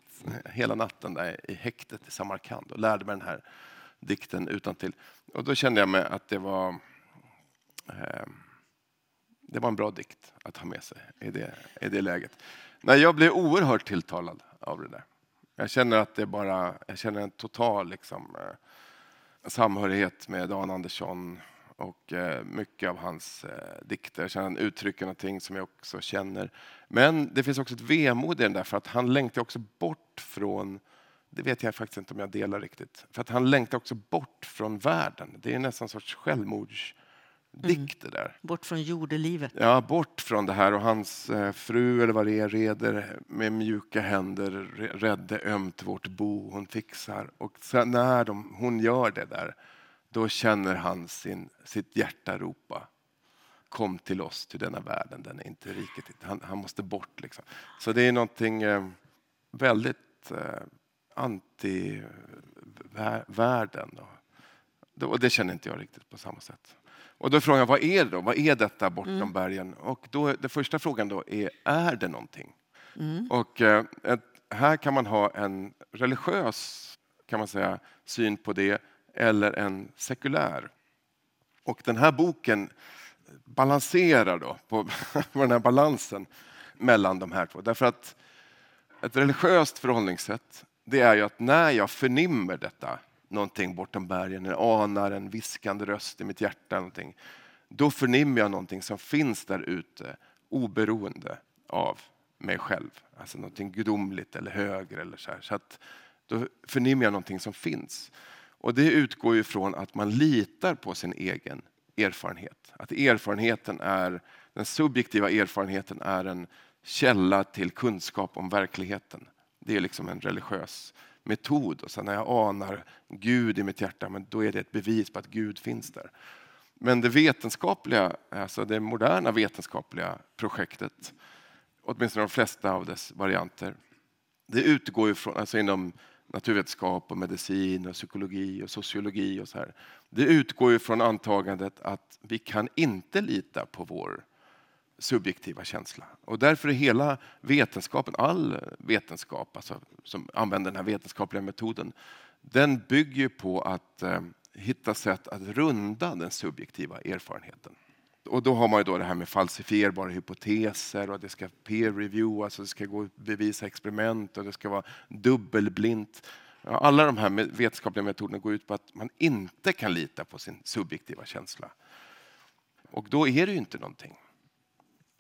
S3: hela natten där i häktet i Samarkand och lärde mig den här dikten utan till. Och då kände jag mig att det var eh, det var en bra dikt att ha med sig i det, i det läget. Nej, jag blev oerhört tilltalad av det där. Jag känner att det bara, jag känner en total liksom, eh, samhörighet med Dan Andersson och eh, mycket av hans eh, dikter. Så han uttrycker någonting som jag också känner. Men det finns också ett vemod i den där för att han längtar också bort från det vet jag faktiskt inte om jag delar riktigt. För att han längtar också bort från världen. Det är nästan en sorts självmordsdikt mm. där.
S1: Bort från jordelivet.
S3: Ja, bort från det här. Och hans eh, fru, eller vad det är, reder med mjuka händer, rädde ömt vårt bo. Hon fixar. Och när de, hon gör det där då känner han sin, sitt hjärta ropa. Kom till oss, till denna världen, den är inte riket. Han, han måste bort. Liksom. Så det är någonting eh, väldigt eh, anti-världen. Och det känner inte jag riktigt på samma sätt. Och då frågar jag, vad är det då? Vad är detta bortom mm. bergen? Och då, den första frågan då är, är det någonting? Mm. Och eh, här kan man ha en religiös kan man säga, syn på det eller en sekulär. Och den här boken balanserar då på, på den här balansen mellan de här två. Därför att ett religiöst förhållningssätt det är ju att när jag förnimmer detta, någonting bortom bergen, jag anar en viskande röst i mitt hjärta, någonting, då förnimmer jag någonting som finns där ute oberoende av mig själv. Alltså någonting gudomligt eller högre. Eller så här. Så att då förnimmer jag någonting som finns. Och det utgår ju från att man litar på sin egen erfarenhet. Att erfarenheten är, den subjektiva erfarenheten är en källa till kunskap om verkligheten. Det är liksom en religiös metod. Och sen när jag anar Gud i mitt hjärta, men då är det ett bevis på att Gud finns där. Men det vetenskapliga, alltså det moderna vetenskapliga projektet, åtminstone de flesta av dess varianter, det utgår ju från, alltså inom naturvetenskap och medicin och psykologi och sociologi och så här. Det utgår ju från antagandet att vi kan inte lita på vår subjektiva känsla. Och därför är hela vetenskapen, all vetenskap alltså, som använder den här vetenskapliga metoden, den bygger på att eh, hitta sätt att runda den subjektiva erfarenheten. Och då har man ju då det här med falsifierbara hypoteser och det ska peer review, alltså det ska gå bevisa experiment och det ska vara dubbelblint. Alla de här vetenskapliga metoderna går ut på att man inte kan lita på sin subjektiva känsla. Och då är det ju inte någonting.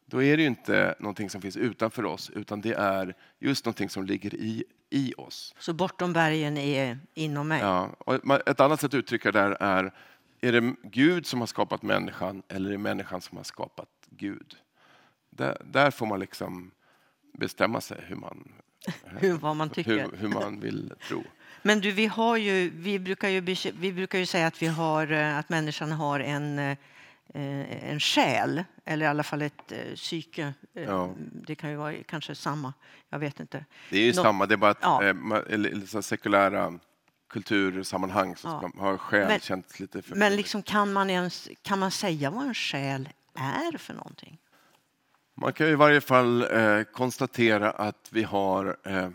S3: Då är det ju inte någonting som finns utanför oss, utan det är just någonting som ligger i, i oss.
S1: Så bortom bergen är inom mig?
S3: Ja, och ett annat sätt att uttrycka det där är är det Gud som har skapat människan eller är det människan som har skapat Gud? Där, där får man liksom bestämma sig hur man,
S1: hur, vad man, tycker.
S3: Hur, hur, man vill tro.
S1: Men du, vi, har ju, vi, brukar ju, vi brukar ju säga att, vi har, eh, att människan har en, eh, en själ, eller i alla fall ett eh, psyke. Ja. Det kan ju vara kanske samma, jag vet inte.
S3: Det är ju Nå samma, det är bara att ja. sekulära kultursammanhang så ja. har själ men, känts lite för...
S1: Men liksom, kan, man ens, kan man säga vad en själ är för någonting?
S3: Man kan i varje fall eh, konstatera att vi har... Eh,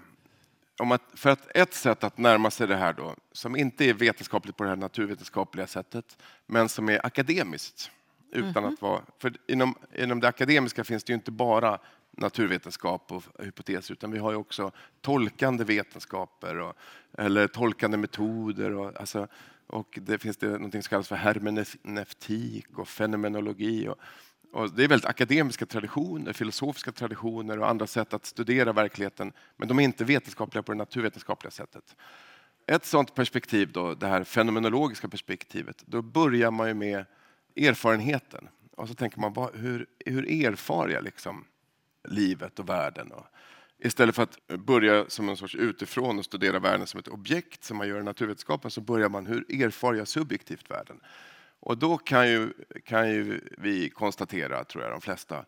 S3: om att, för att ett sätt att närma sig det här då, som inte är vetenskapligt på det här naturvetenskapliga sättet, men som är akademiskt. Utan mm -hmm. att vara, för inom, inom det akademiska finns det ju inte bara naturvetenskap och hypoteser utan vi har ju också tolkande vetenskaper och, eller tolkande metoder. Och, alltså, och det finns det något som kallas för hermeneutik och fenomenologi. Och, och det är väldigt akademiska traditioner, filosofiska traditioner och andra sätt att studera verkligheten men de är inte vetenskapliga på det naturvetenskapliga sättet. Ett sådant perspektiv, då, det här fenomenologiska perspektivet, då börjar man ju med erfarenheten. Och så tänker man, hur, hur erfar jag liksom livet och världen. Och istället för att börja som en sorts utifrån och studera världen som ett objekt som man gör i naturvetenskapen så börjar man hur erfar jag subjektivt världen? Och då kan ju, kan ju vi konstatera, tror jag de flesta,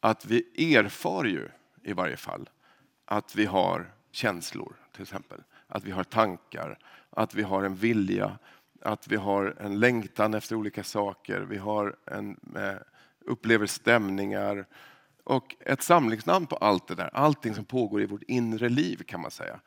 S3: att vi erfar ju i varje fall att vi har känslor till exempel. Att vi har tankar, att vi har en vilja, att vi har en längtan efter olika saker. Vi har en, eh, upplever stämningar, och ett samlingsnamn på allt det där, allting som pågår i vårt inre liv kan man säga,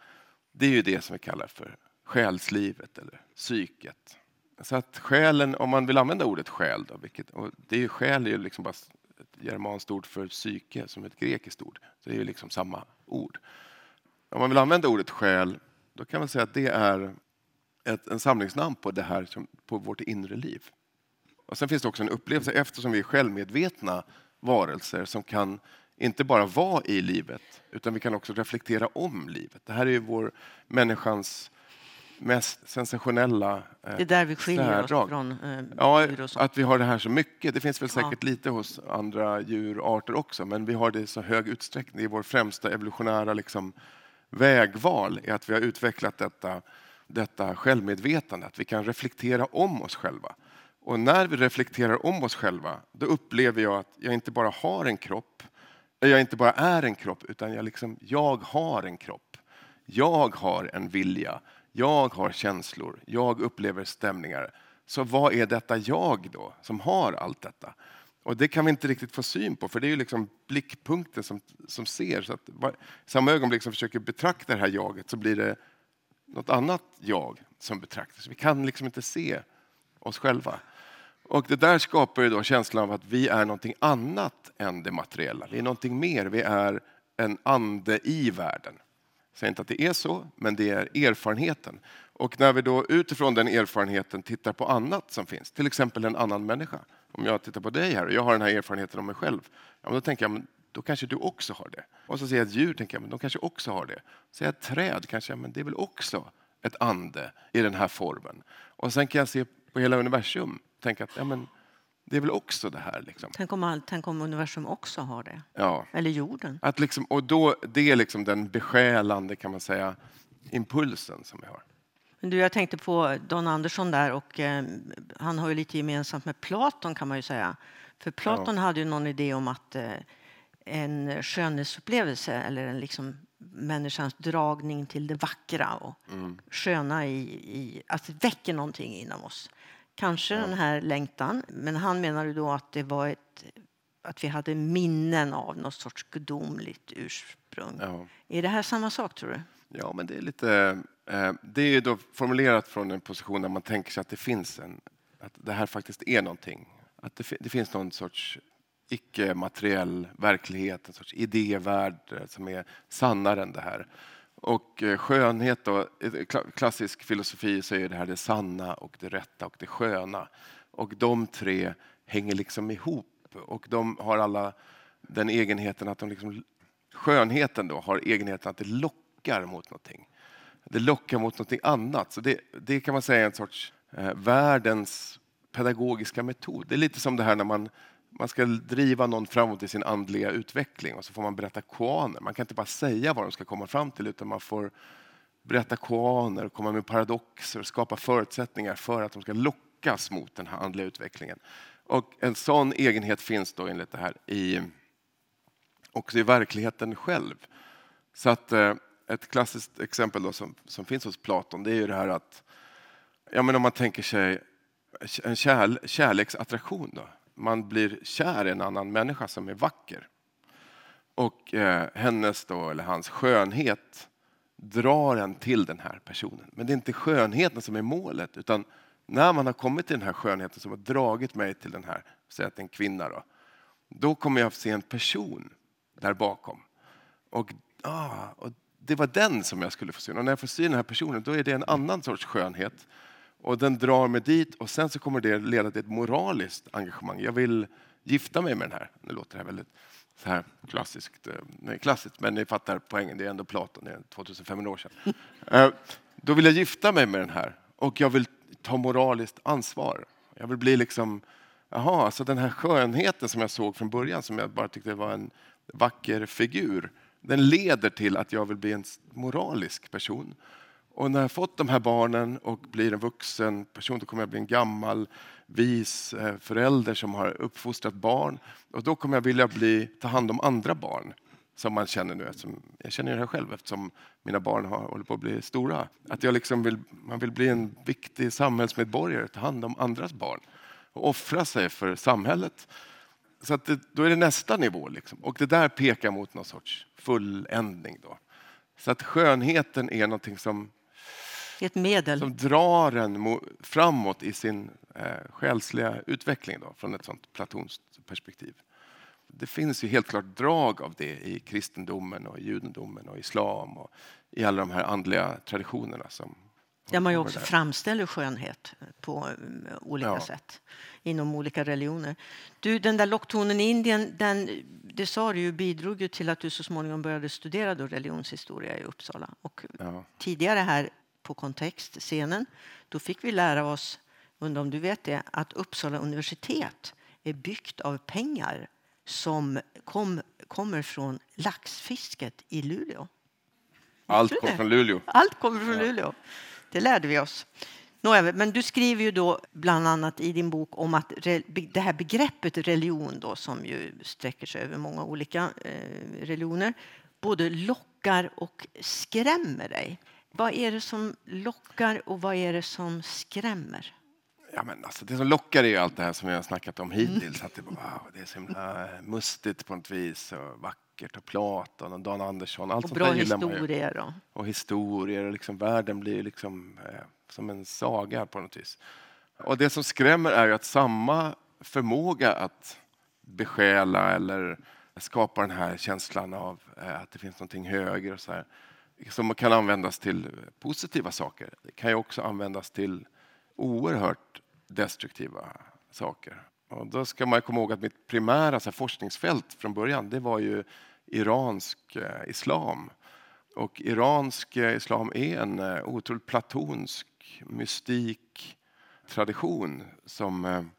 S3: det är ju det som vi kallar för själslivet eller psyket. Så att själen, om man vill använda ordet själ, då, vilket, och det är ju, själ är ju liksom bara ett germanskt ord för psyke som ett grekiskt ord. Så det är ju liksom samma ord. Om man vill använda ordet själ, då kan man säga att det är ett, en samlingsnamn på det här, på vårt inre liv. Och Sen finns det också en upplevelse, eftersom vi är självmedvetna varelser som kan inte bara vara i livet, utan vi kan också reflektera om livet. Det här är ju vår människans mest sensationella eh,
S1: Det är där vi skiljer oss från eh,
S3: Ja, att vi har det här så mycket. Det finns väl säkert ja. lite hos andra djurarter också, men vi har det i så hög utsträckning. Det är vår främsta evolutionära liksom, vägval, är att vi har utvecklat detta, detta självmedvetande, att vi kan reflektera om oss själva. Och när vi reflekterar om oss själva, då upplever jag att jag inte bara har en kropp, jag inte bara är en kropp, utan jag, liksom, jag har en kropp. Jag har en vilja, jag har känslor, jag upplever stämningar. Så vad är detta jag då, som har allt detta? Och det kan vi inte riktigt få syn på, för det är ju liksom blickpunkten som, som ser. Så att, I samma ögonblick som vi försöker betrakta det här jaget så blir det något annat jag som betraktas. Vi kan liksom inte se oss själva. Och det där skapar ju då känslan av att vi är någonting annat än det materiella. Vi är någonting mer. Vi är en ande i världen. Jag säger inte att det är så, men det är erfarenheten. Och när vi då utifrån den erfarenheten tittar på annat som finns, till exempel en annan människa. Om jag tittar på dig här och jag har den här erfarenheten om mig själv, ja, då tänker jag men då kanske du också har det. Och så ser jag ett djur, tänker jag, men de kanske också har det. Ser jag ett träd, kanske men det är väl också ett ande i den här formen. Och sen kan jag se på hela universum tänka att ja, men, det är väl också det här. Liksom.
S1: Tänk, om all, tänk om universum också har det.
S3: Ja.
S1: Eller jorden.
S3: Att liksom, och då, det är liksom den besjälande kan man säga, impulsen som vi har.
S1: Du, jag tänkte på Don Andersson där och eh, han har ju lite gemensamt med Platon kan man ju säga. För Platon ja. hade ju någon idé om att eh, en skönhetsupplevelse eller en liksom människans dragning till det vackra och
S3: Mm.
S1: sköna i, i att det väcker någonting inom oss. Kanske den här längtan, men han menar ju då att det var ett att vi hade minnen av något sorts gudomligt ursprung.
S3: Ja.
S1: Är det här samma sak tror du?
S3: Ja, men det är lite... Eh, det är då formulerat från en position där man tänker sig att det finns en... Att det här faktiskt är någonting. Att det, det finns någon sorts icke-materiell verklighet, en sorts idévärld eh, som är sannare än det här. Och eh, skönhet då, i klassisk filosofi så är det här det sanna och det rätta och det sköna. Och de tre hänger liksom ihop och de har alla den egenheten att de liksom skönheten då har egenheten att det lockar mot någonting. Det lockar mot någonting annat. Så det, det kan man säga är en sorts eh, världens pedagogiska metod. Det är lite som det här när man, man ska driva någon framåt i sin andliga utveckling och så får man berätta koaner. Man kan inte bara säga vad de ska komma fram till utan man får berätta koaner, komma med paradoxer och skapa förutsättningar för att de ska lockas mot den här andliga utvecklingen. Och en sån egenhet finns då enligt det här i också i verkligheten själv. Så att eh, ett klassiskt exempel då som, som finns hos Platon det är ju det här att ja, men om man tänker sig en kärl, kärleksattraktion. Då. Man blir kär i en annan människa som är vacker. Och eh, hennes då, eller hans skönhet drar en till den här personen. Men det är inte skönheten som är målet utan när man har kommit till den här skönheten som har dragit mig till den här, säg att en kvinna då, då kommer jag att se en person där bakom. Och, ah, och det var den som jag skulle få se. Och när jag får se den här personen då är det en annan sorts skönhet. Och den drar mig dit och sen så kommer det leda till ett moraliskt engagemang. Jag vill gifta mig med den här. Nu låter det här väldigt så här klassiskt. eh, Nej, klassiskt, men ni fattar poängen. Det är ändå Platon, det är 2500 år sedan. Eh, Då vill jag gifta mig med den här och jag vill ta moraliskt ansvar. Jag vill bli liksom, jaha, alltså den här skönheten som jag såg från början som jag bara tyckte var en vacker figur. Den leder till att jag vill bli en moralisk person. Och när jag fått de här barnen och blir en vuxen person då kommer jag bli en gammal vis eh, förälder som har uppfostrat barn. Och då kommer jag vilja bli, ta hand om andra barn som man känner nu. Eftersom, jag känner det här själv eftersom mina barn har, håller på att bli stora. Att jag liksom vill, man vill bli en viktig samhällsmedborgare, ta hand om andras barn och offra sig för samhället. Så att det, då är det nästa nivå. Liksom. Och det där pekar mot någon sorts fulländning. Då. Så att skönheten är någonting som,
S1: ett medel.
S3: som drar en framåt i sin eh, själsliga utveckling då, från ett sånt platonskt perspektiv. Det finns ju helt klart drag av det i kristendomen och i judendomen och islam och i alla de här andliga traditionerna. Som
S1: Där man ju också
S3: där.
S1: framställer skönhet på mm, olika
S3: Ja.
S1: sätt inom olika religioner. Du, den där locktonen i Indien, den, det sa du ju, bidrog ju till att du så småningom började studera då religionshistoria i Uppsala. Och
S3: Ja.
S1: tidigare här på kontextscenen, då fick vi lära oss, undrar om du vet det, att Uppsala universitet är byggt av pengar som kom, kommer från laxfisket i Luleå.
S3: Allt
S1: du
S3: kom
S1: det?
S3: från Luleå.
S1: Allt kommer från Luleå. Det lärde vi oss. Men du skriver ju då bland annat i din bok om att det här begreppet religion då, som ju sträcker sig över många olika eh, religioner, både lockar och skrämmer dig. Vad är det som lockar och vad är det som skrämmer?
S3: Ja, men alltså, det som lockar är ju allt det här som vi har snackat om hittills. Att det, wow, det är så himla mustigt på något vis och vackert och Platon och Dan Andersson. Allt
S1: Och
S3: sånt
S1: bra
S3: där
S1: historier. Då.
S3: och historier. Och liksom, världen blir liksom, eh, som en saga på något vis. Och det som skrämmer är ju att samma förmåga att besjäla eller skapa den här känslan av eh, att det finns någonting högre och så här, som kan användas till positiva saker. Det kan ju också användas till oerhört destruktiva saker. Och då ska man komma ihåg att mitt primära så forskningsfält från början det var ju iransk eh, islam. Och iransk eh, islam är en eh, otroligt platonsk mystik tradition som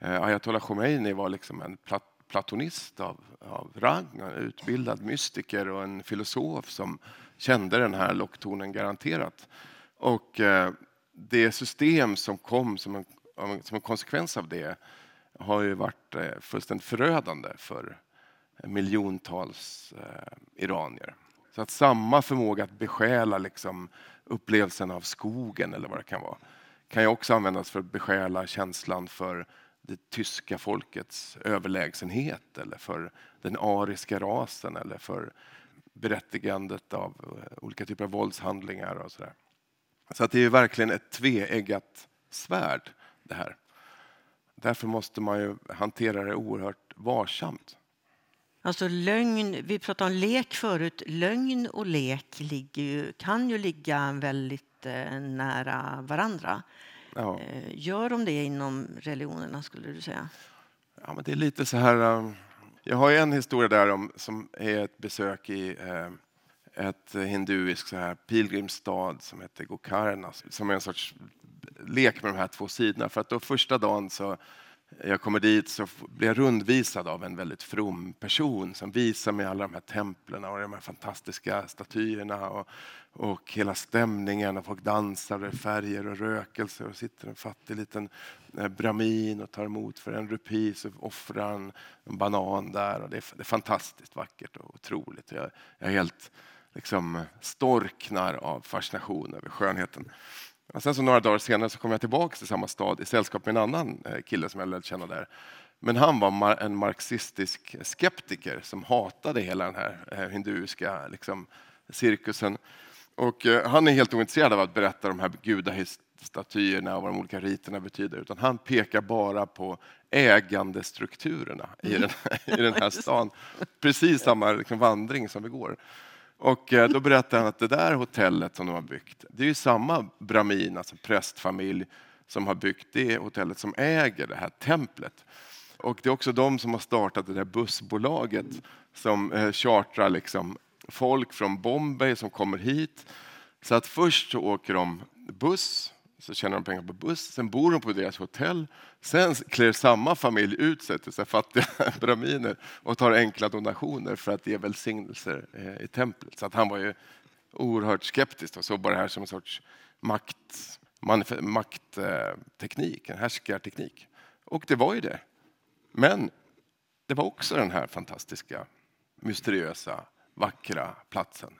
S3: Ayatollah Khomeini var liksom en plat platonist av, av rang, en utbildad mystiker och en filosof som kände den här locktonen garanterat. Och eh, det system som kom som en, som en konsekvens av det har ju varit eh, fullständigt förödande för miljontals eh, iranier. Så att samma förmåga att besjäla liksom upplevelsen av skogen eller vad det kan vara kan ju också användas för att besjäla känslan för det tyska folkets överlägsenhet eller för den ariska rasen eller för berättigandet av eh, olika typer av våldshandlingar och sådär. Så att det är verkligen ett tveeggat svärd det här. Därför måste man ju hantera det oerhört varsamt.
S1: Alltså lögn, vi pratade om lek förut. Lögn och lek ju, kan ju ligga väldigt eh, nära varandra. Ja. Eh, gör de det inom religionerna skulle du säga?
S3: Ja, men det är lite så här. Jag har en historia där om, som är ett besök i eh, ett hinduiskt så här pilgrimsstad som heter Gokarna som är en sorts lek med de här två sidorna. För att då första dagen så jag kommer dit så blir jag rundvisad av en väldigt from person som visar mig alla de här templen och de här fantastiska statyerna och, och hela stämningen och folk dansar, och färger och rökelser och sitter en fattig liten eh, bramin brahmin och tar emot för en rupi så offrar han en banan där och det är, det är fantastiskt vackert och otroligt. Jag, jag är helt liksom storknar av fascination över skönheten. Och sen så några dagar senare så kom jag tillbaka till samma stad i sällskap med en annan eh, kille som jag lärde känna där. Men han var en marxistisk skeptiker som hatade hela den här eh, hinduiska liksom, cirkusen. Och eh, han är helt ointresserad av att berätta de här gudastatyerna och vad de olika riterna betyder, utan han pekar bara på ägandestrukturerna i den, i den här stan. Precis samma liksom, vandring som vi går. Och eh, då berättar han att det där hotellet som de har byggt, det är ju samma brahmin, alltså prästfamilj, som har byggt det hotellet som äger det här templet. Och det är också de som har startat det där bussbolaget som eh, chartrar liksom folk från Bombay som kommer hit. Så att först så åker de buss så tjänar de pengar på buss, sen bor de på deras hotell. Sen klär samma familj ut sig till så fattiga braminer och tar enkla donationer för att ge välsignelser eh, i templet. Så att han var ju oerhört skeptisk och såg bara det här som en sorts makt, maktteknik, en härskarteknik. Och det var ju det. Men det var också den här fantastiska, mysteriösa, vackra platsen.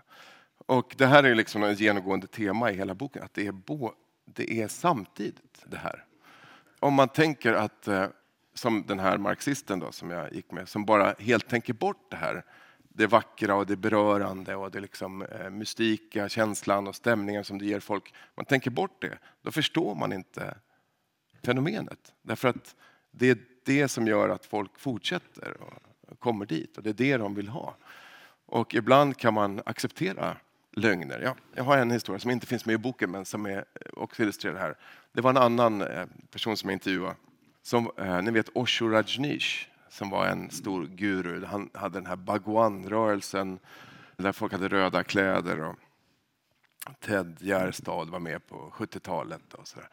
S3: Och det här är liksom ett genomgående tema i hela boken, att det är det är samtidigt det här. Om man tänker att, eh, som den här marxisten då, som jag gick med, som bara helt tänker bort det här, det vackra och det berörande och det liksom eh, mystika känslan och stämningen som det ger folk. Man tänker bort det, då förstår man inte fenomenet. Därför att det är det som gör att folk fortsätter och kommer dit och det är det de vill ha. Och ibland kan man acceptera lögner. Ja, jag har en historia som inte finns med i boken men som är eh, också illustrerar här. Det var en annan eh, person som jag intervjuade. Som, eh, ni vet Osho Rajneesh som var en stor guru. Han hade den här Bhagwan-rörelsen där folk hade röda kläder. Och Ted Gärdestad var med på 70-talet. Och, så där.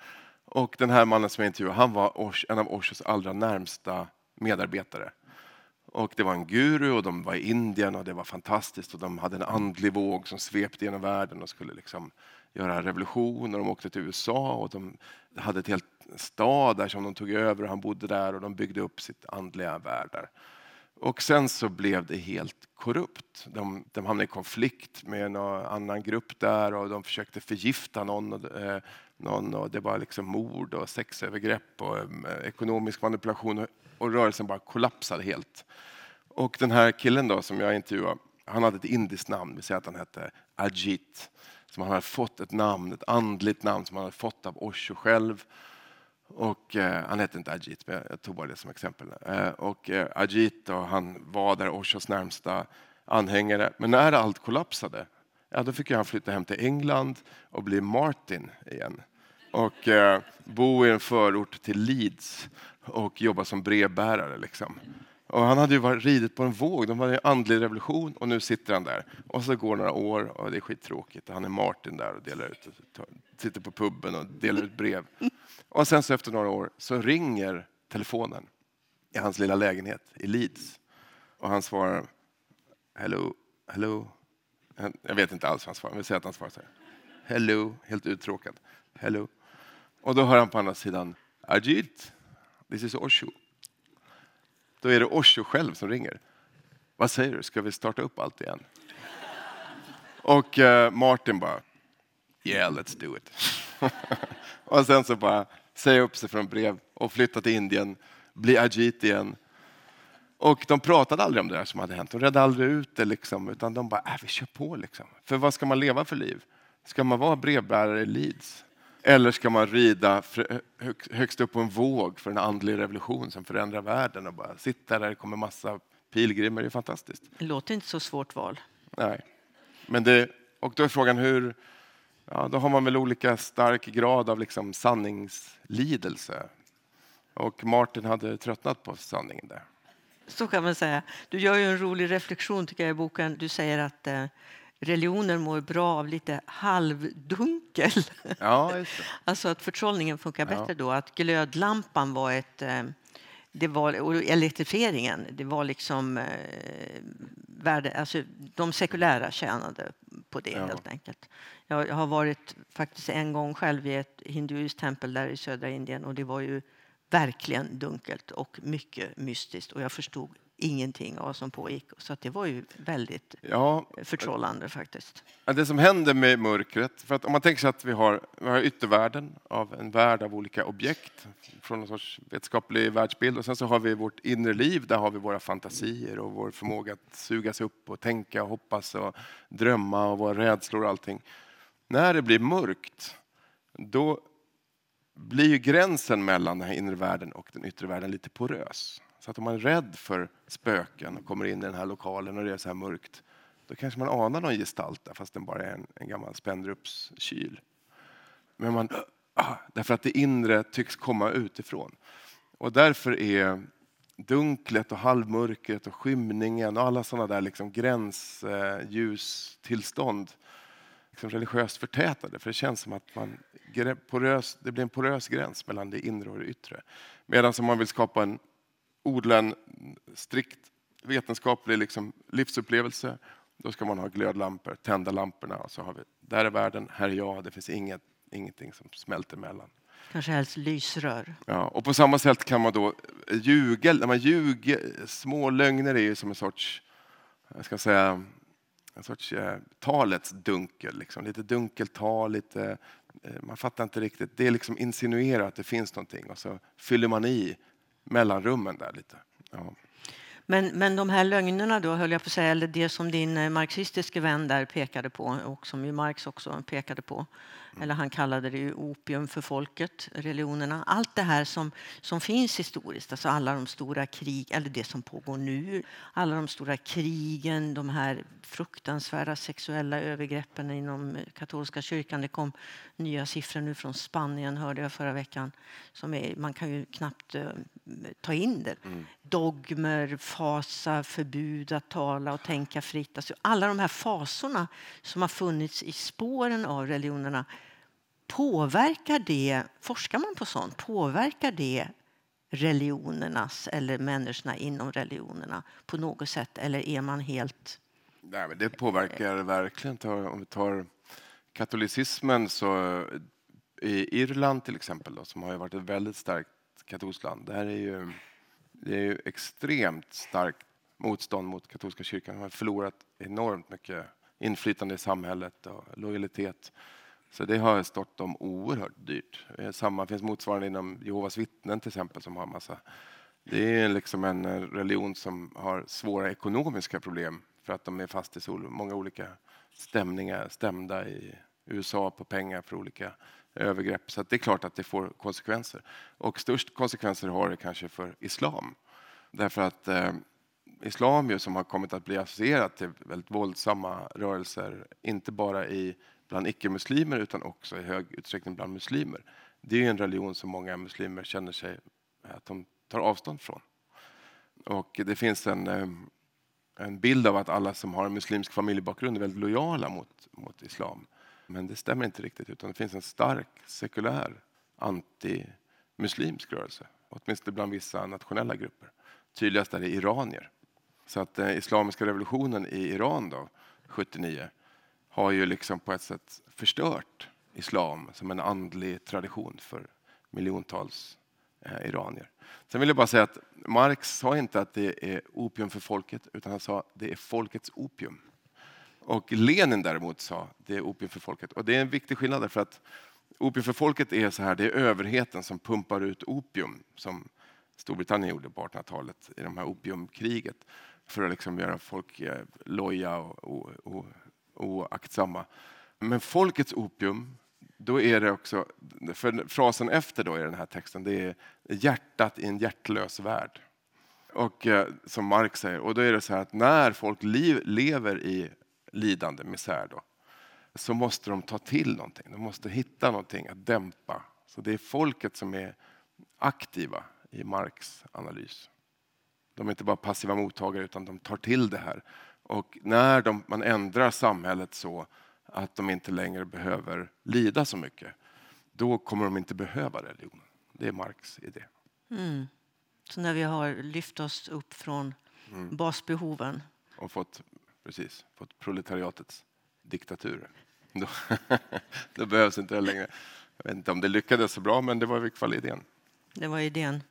S3: och den här mannen som jag intervjuade, han var en av Oshos allra närmsta medarbetare. Och det var en guru och de var i Indien och det var fantastiskt och de hade en andlig våg som svepte genom världen och skulle liksom göra revolution och de åkte till USA och de hade ett helt stad där som de tog över och han bodde där och de byggde upp sitt andliga värld där. Och sen så blev det helt korrupt. De, de hamnade i konflikt med en annan grupp där och de försökte förgifta någon. Och, eh, någon och det var liksom mord och sexövergrepp och eh, ekonomisk manipulation och, och rörelsen bara kollapsade helt. Och den här killen då som jag intervjuade, han hade ett indiskt namn, vi säger att han hette Ajit. Som han hade fått ett namn, ett andligt namn som han hade fått av Osho själv. Och, eh, han hette inte Ajit, men jag tog bara det som exempel. Eh, och eh, Ajit och han var där Oshos närmsta anhängare. Men när allt kollapsade, ja, då fick han flytta hem till England och bli Martin igen. Och eh, bo i en förort till Leeds och jobba som brevbärare. Liksom. Och han hade ju varit ridit på en våg, de hade en andlig revolution och nu sitter han där. Och så går några år och det är skittråkigt. Han är Martin där och delar ut, sitter på puben och delar ut brev. Och sen så efter några år så ringer telefonen i hans lilla lägenhet i Leeds. Och han svarar Hello, hello. Jag vet inte alls vad han svarar, vi säger att han svarar så här. Hello, helt uttråkad. Hello. Och då hör han på andra sidan Ajit, this is Osho. Då är det Osho själv som ringer. Vad säger du, ska vi starta upp allt igen? Och eh, Martin bara, yeah let's do it. och sen så bara säga upp sig från brev och flytta till Indien, bli Ajit igen. Och de pratade aldrig om det där som hade hänt. De redde aldrig ut det, liksom, utan de bara, äh, vi kör på. Liksom. För vad ska man leva för liv? Ska man vara brevbärare i Leeds? Eller ska man rida högst upp på en våg för en andlig revolution som förändrar världen och bara sitta där det kommer massa pilgrimer? Det är fantastiskt.
S1: Det låter inte så svårt val.
S3: Nej. Men det, och då är frågan hur... Ja, då har man väl olika stark grad av liksom sanningslidelse. Och Martin hade tröttnat på sanningen där.
S1: Så kan man säga. Du gör ju en rolig reflektion tycker jag i boken. Du säger att eh, religioner mår bra av lite halvdunkel.
S3: Ja.
S1: Alltså att förtrollningen funkar bättre ja. då. Att glödlampan var ett... Eh, det var, och elektrifieringen, det var liksom... Eh, värde, alltså, de sekulära tjänade på det ja. helt enkelt. Jag har varit faktiskt en gång själv i ett hinduiskt tempel där i södra Indien och det var ju verkligen dunkelt och mycket mystiskt och jag förstod ingenting av vad som pågick. Så det var ju väldigt ja, förtrollande faktiskt.
S3: Det som händer med mörkret, för att om man tänker sig att vi har, vi har yttervärlden av en värld av olika objekt från en sorts vetenskaplig världsbild och sen så har vi vårt inre liv, där har vi våra fantasier och vår förmåga att sugas upp och tänka och hoppas och drömma och våra rädslor och allting. När det blir mörkt, då blir gränsen mellan den här inre världen och den yttre världen lite porös. Så att om man är rädd för spöken och kommer in i den här lokalen och det är så här mörkt, då kanske man anar någon gestalt där, fast den bara är en, en gammal Spendrupskyl. Men man, ah, därför att det inre tycks komma utifrån. Och därför är dunklet och halvmörkret och skymningen och alla sådana där liksom gränsljustillstånd liksom religiöst förtätade. För det känns som att man, porös, det blir en porös gräns mellan det inre och det yttre. Medan om man vill skapa en odla en strikt vetenskaplig liksom livsupplevelse, då ska man ha glödlampor, tända lamporna och så har vi, där är världen, här är jag, det finns inget, ingenting som smälter emellan.
S1: Kanske helst lysrör.
S3: Ja, och på samma sätt kan man då ljuga, när man ljuger, små lögner är ju som en sorts, jag ska säga, en sorts eh, talets dunkel, liksom. lite dunkelt tal, lite, eh, man fattar inte riktigt. Det är liksom insinuerar att det finns någonting och så fyller man i mellanrummen där lite. Ja.
S1: Men, men de här lögnerna då, höll jag på att säga, eller det som din eh, marxistiske vän där pekade på och som ju Marx också pekade på, eller han kallade det ju opium för folket, religionerna. Allt det här som, som finns historiskt, alltså alla de stora krig, eller det som pågår nu, alla de stora krigen, de här fruktansvärda sexuella övergreppen inom eh, katolska kyrkan. Det kom nya siffror nu från Spanien, hörde jag förra veckan. Som är, man kan ju knappt eh, ta in det. Mm. Dogmer, fasa, förbud att tala och tänka fritt. Alltså alla de här fasorna som har funnits i spåren av religionerna Påverkar det, forskar man på sånt, påverkar det religionernas eller människorna inom religionerna på något sätt eller är man helt...
S3: Nej, men det påverkar verkligen. Om vi tar katolicismen så i Irland till exempel då, som har varit ett väldigt starkt katolskt land. Det här är ju, det är ju extremt starkt motstånd mot katolska kyrkan. De har förlorat enormt mycket inflytande i samhället och lojalitet. Så det har stått dem oerhört dyrt. Eh, samma finns motsvarande inom Jehovas vittnen till exempel som har massa. Det är liksom en eh, religion som har svåra ekonomiska problem för att de är fast i så många olika stämningar, stämda i USA på pengar för olika övergrepp. Så det är klart att det får konsekvenser. Och störst konsekvenser har det kanske för islam. Därför att eh, islam ju, som har kommit att bli associerat till väldigt våldsamma rörelser, inte bara i bland icke-muslimer utan också i hög utsträckning bland muslimer. Det är en religion som många muslimer känner sig eh, att de tar avstånd från. Och det finns en, eh, en bild av att alla som har en muslimsk familjebakgrund är väldigt lojala mot, mot islam. Men det stämmer inte riktigt utan det finns en stark sekulär antimuslimsk rörelse. Åtminstone bland vissa nationella grupper. Tydligast är det iranier. Så att den eh, islamiska revolutionen i Iran då, 79 har ju liksom på ett sätt förstört islam som en andlig tradition för miljontals eh, iranier. Sen vill jag bara säga att Marx sa inte att det är opium för folket, utan han sa att det är folkets opium. Och Lenin däremot sa det är opium för folket. Och det är en viktig skillnad därför att opium för folket är så här, det är överheten som pumpar ut opium som Storbritannien gjorde på 1800-talet i de här opiumkriget för att liksom göra folk eh, loja och, och, oaktsamma. Men folkets opium, då är det också, för frasen efter då i den här texten, det är hjärtat i en hjärtlös värld. Och eh, som Marx säger, och då är det så här att när folk lever i lidande, misär då, så måste de ta till någonting. De måste hitta någonting att dämpa. Så det är folket som är aktiva i Marx analys. De är inte bara passiva mottagare utan de tar till det här. Och när de, man ändrar samhället så att de inte längre behöver lida så mycket, då kommer de inte behöva religion. Det är Marx idé.
S1: Mm. Så när vi har lyft oss upp från mm. basbehoven.
S3: Och fått, precis, fått proletariatets diktatur. Då, då behövs inte det längre. Jag vet inte om det lyckades så bra, men det var i alla fall idén.
S1: Det var idén.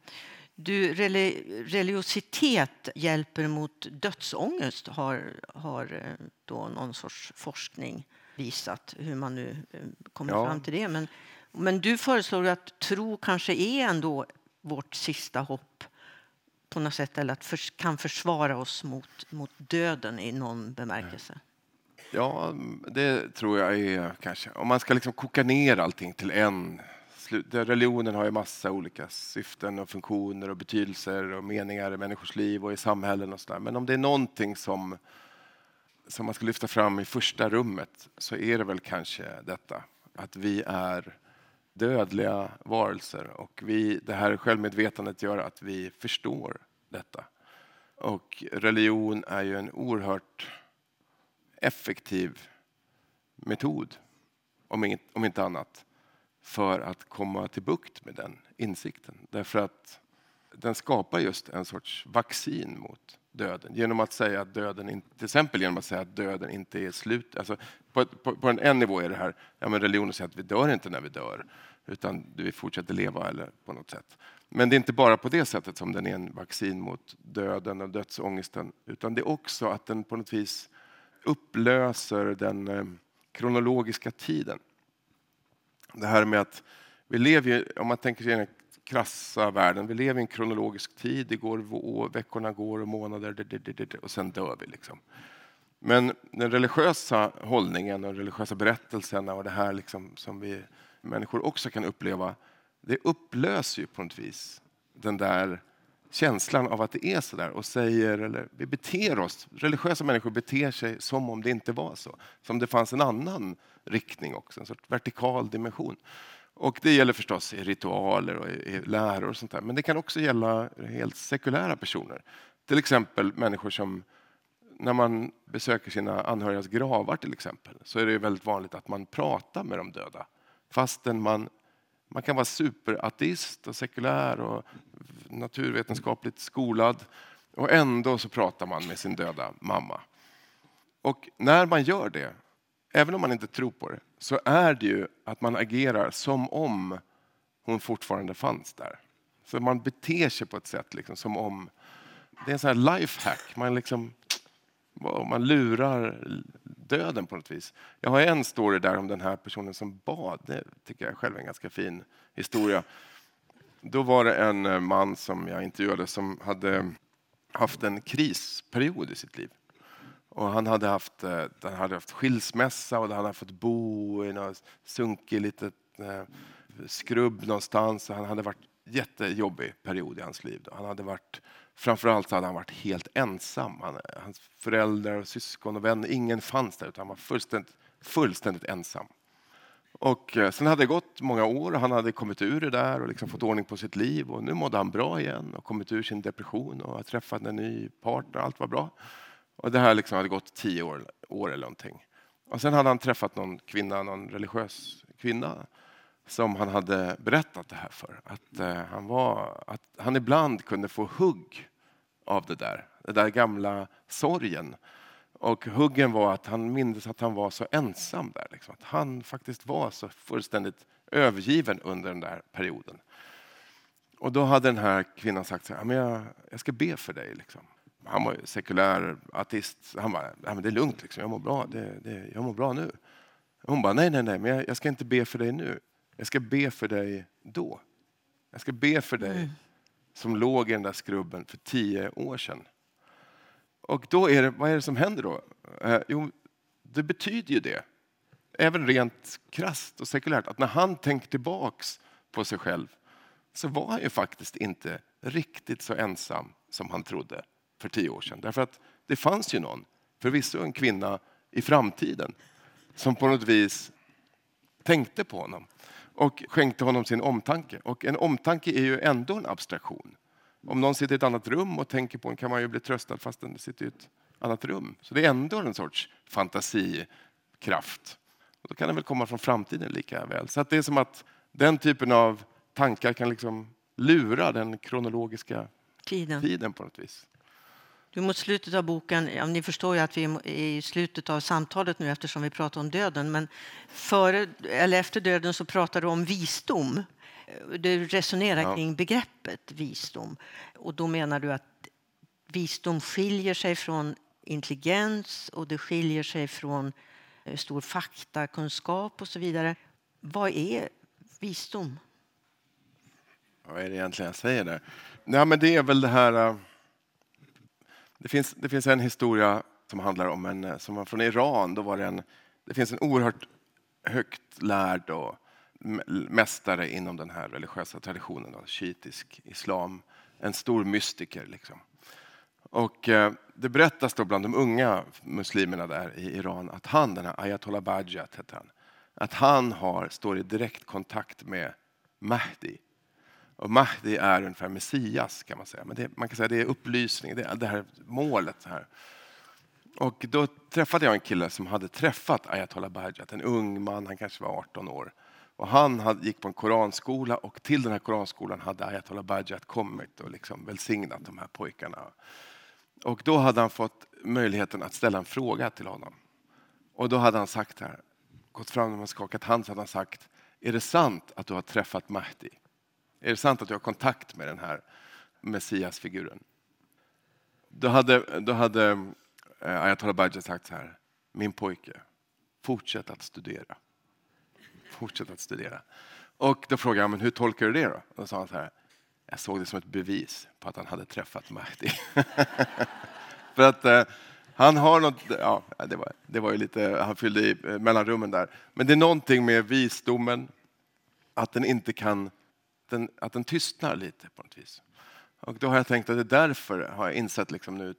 S1: Du, religiositet hjälper mot dödsångest har, har eh, då någon sorts forskning visat hur man nu eh, kommer ja. fram till det. Men, men du föreslår att tro kanske är ändå vårt sista hopp på något sätt eller att för, kan försvara oss mot, mot döden i någon bemärkelse.
S3: Ja, det tror jag är kanske... Om man ska liksom koka ner allting till en religionen har ju massa olika syften och funktioner och betydelser och meningar i människors liv och i samhällen och sådär. Men om det är någonting som, som man ska lyfta fram i första rummet så är det väl kanske detta att vi är dödliga varelser och vi, det här självmedvetandet gör att vi förstår detta. Och religion är ju en oerhört effektiv metod, om, om inte annat, för att komma till bukt med den insikten. Därför att den skapar just en sorts vaccin mot döden genom att säga att döden, till exempel genom att säga att döden inte är slut. Alltså på, på, på en, en nivå är det här, ja men religionen säger att vi dör inte när vi dör, utan vi fortsätter leva eller på något sätt. Men det är inte bara på det sättet som den är en vaccin mot döden och dödsångesten, utan det är också att den på något vis upplöser den eh, kronologiska tiden. Det här med att vi lever, om man tänker sig den krassa världen, vi lever i en kronologisk tid. Det går, veckorna går och månader och sen dör vi. Liksom. Men den religiösa hållningen och religiösa berättelserna och det här liksom som vi människor också kan uppleva, det upplöser ju på något vis den där känslan av att det är så där och säger, eller vi beter oss, religiösa människor beter sig som om det inte var så. Som det fanns en annan riktning också, en sorts vertikal dimension. Och det gäller förstås i ritualer och i läror och sånt där. Men det kan också gälla helt sekulära personer. Till exempel människor som när man besöker sina anhörigas gravar till exempel så är det väldigt vanligt att man pratar med de döda. Fastän man, man kan vara superateist och sekulär och naturvetenskapligt skolad och ändå så pratar man med sin döda mamma. Och när man gör det, även om man inte tror på det, så är det ju att man agerar som om hon fortfarande fanns där. Så man beter sig på ett sätt liksom, som om... Det är en sån här lifehack. Man, liksom, man lurar döden på något vis. Jag har en story där om den här personen som bad. Det tycker jag själv är en ganska fin historia. Då var det en man som jag intervjuade som hade haft en krisperiod i sitt liv. Och han hade haft, eh, han hade haft skilsmässa och han hade fått bo i något sunkig litet eh, skrubb någonstans. Han hade varit jättejobbig period i hans liv. Han hade varit, framförallt hade han varit helt ensam. Han, hans föräldrar, och syskon och vänner, ingen fanns där utan han var fullständigt, fullständigt ensam. Och eh, sen hade det gått många år och han hade kommit ur det där och liksom fått ordning på sitt liv och nu mådde han bra igen och kommit ur sin depression och träffat en ny partner. Allt var bra. Och det här liksom hade gått tio år, år eller någonting. Och sen hade han träffat någon kvinna, någon religiös kvinna som han hade berättat det här för. Att, eh, han, var, att han ibland kunde få hugg av det där, den där gamla sorgen. Och huggen var att han mindes att han var så ensam där. Liksom. Att han faktiskt var så fullständigt övergiven under den där perioden. Och då hade den här kvinnan sagt så här, men jag, jag ska be för dig. Liksom han var sekulär ateist. Han bara, men det är lugnt, liksom. jag mår bra. Det, det, jag mår bra nu. Hon bara, nej, nej, nej, men jag, jag, ska inte be för dig nu. Jag ska be för dig då. Jag ska be för dig mm. som låg i den där skrubben för tio år sedan. Och då är det, vad är det som händer då? Eh, jo, det betyder ju det, även rent krast och sekulärt, att när han tänker tillbaks på sig själv så var han ju faktiskt inte riktigt så ensam som han trodde för tio år sedan. Därför att det fanns ju någon, förvisso en kvinna i framtiden, som på något vis tänkte på honom och skänkte honom sin omtanke. Och en omtanke är ju ändå en abstraktion. Om någon sitter i ett annat rum och tänker på en kan man ju bli tröstad fast den sitter i ett annat rum. Så det är ändå en sorts fantasikraft. Och då kan den väl komma från framtiden lika väl. Så det är som att den typen av tankar kan liksom lura den kronologiska tiden, tiden på något vis.
S1: Du, mot slutet av boken, ja, ni förstår ju att vi är i slutet av samtalet nu eftersom vi pratar om döden, men före eller efter döden så pratar du om visdom. Du resonerar ja. kring begreppet visdom och då menar du att visdom skiljer sig från intelligens och det skiljer sig från eh, stor faktakunskap och så vidare. Vad är visdom?
S3: Vad är det egentligen jag säger där? Ja, men det är väl det här eh, det finns, det finns en historia som handlar om en eh, som var från Iran. Då var det, en, det finns en oerhört högt lärd och mästare inom den här religiösa traditionen, shiitisk islam. En stor mystiker. Liksom. Och eh, det berättas då bland de unga muslimerna där i Iran att han, den här Ayatollah Bajat, heter han, att han har, står i direkt kontakt med Mahdi, och Mahdi är ungefär Messias kan man säga. Men det, man kan säga det är upplysning, det, är det här målet. Här. Och då träffade jag en kille som hade träffat Ayatollah Bajat, en ung man, han kanske var 18 år. Och han hade, gick på en koranskola och till den här koranskolan hade Ayatollah Bajat kommit och liksom välsignat de här pojkarna. Och då hade han fått möjligheten att ställa en fråga till honom. Och då hade han sagt här, gått fram och skakat hand så hade han sagt, är det sant att du har träffat Mahdi? Är det sant att du har kontakt med den här Messiasfiguren? Då hade, då hade eh, Ayatollah Bajja sagt så här, min pojke, fortsätt att studera. Fortsätt att studera. Och då frågade jag, men hur tolkar du det då? Och då sa han så här, jag såg det som ett bevis på att han hade träffat Mahdi. För att eh, han har något, ja, det var, det var ju lite, han fyllde i eh, mellanrummen där. Men det är någonting med visdomen, att den inte kan den, att den tystnar lite på något vis. Och då har jag tänkt att det är därför har jag insett liksom nu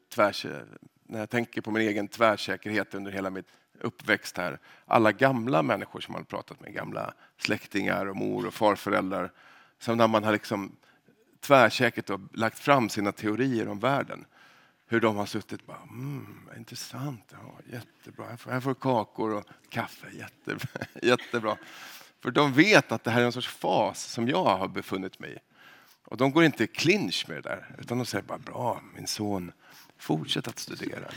S3: när jag tänker på min egen tvärsäkerhet under hela mitt uppväxt här. Alla gamla människor som man har pratat med, gamla släktingar och mor och farföräldrar. Som när man har liksom tvärsäkert då, lagt fram sina teorier om världen. Hur de har suttit och bara, mm, intressant, ja, jättebra, här får, här får kakor och kaffe, jättebra. jättebra. För de vet att det här är en sorts fas som jag har befunnit mig i. Och de går inte i clinch med det där, utan de säger bara bra, min son, fortsätt att studera.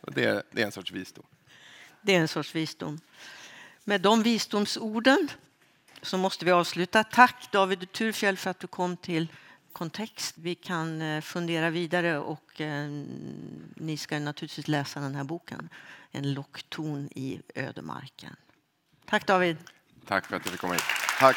S3: Och det, är, det är en sorts visdom.
S1: Det är en sorts visdom. Med de visdomsorden så måste vi avsluta. Tack David Turfjell för att du kom till kontext. Vi kan eh, fundera vidare och eh, ni ska naturligtvis läsa den här boken. En lockton i ödemarken. Tack David.
S3: Tack för att du fick komma hit. Tack.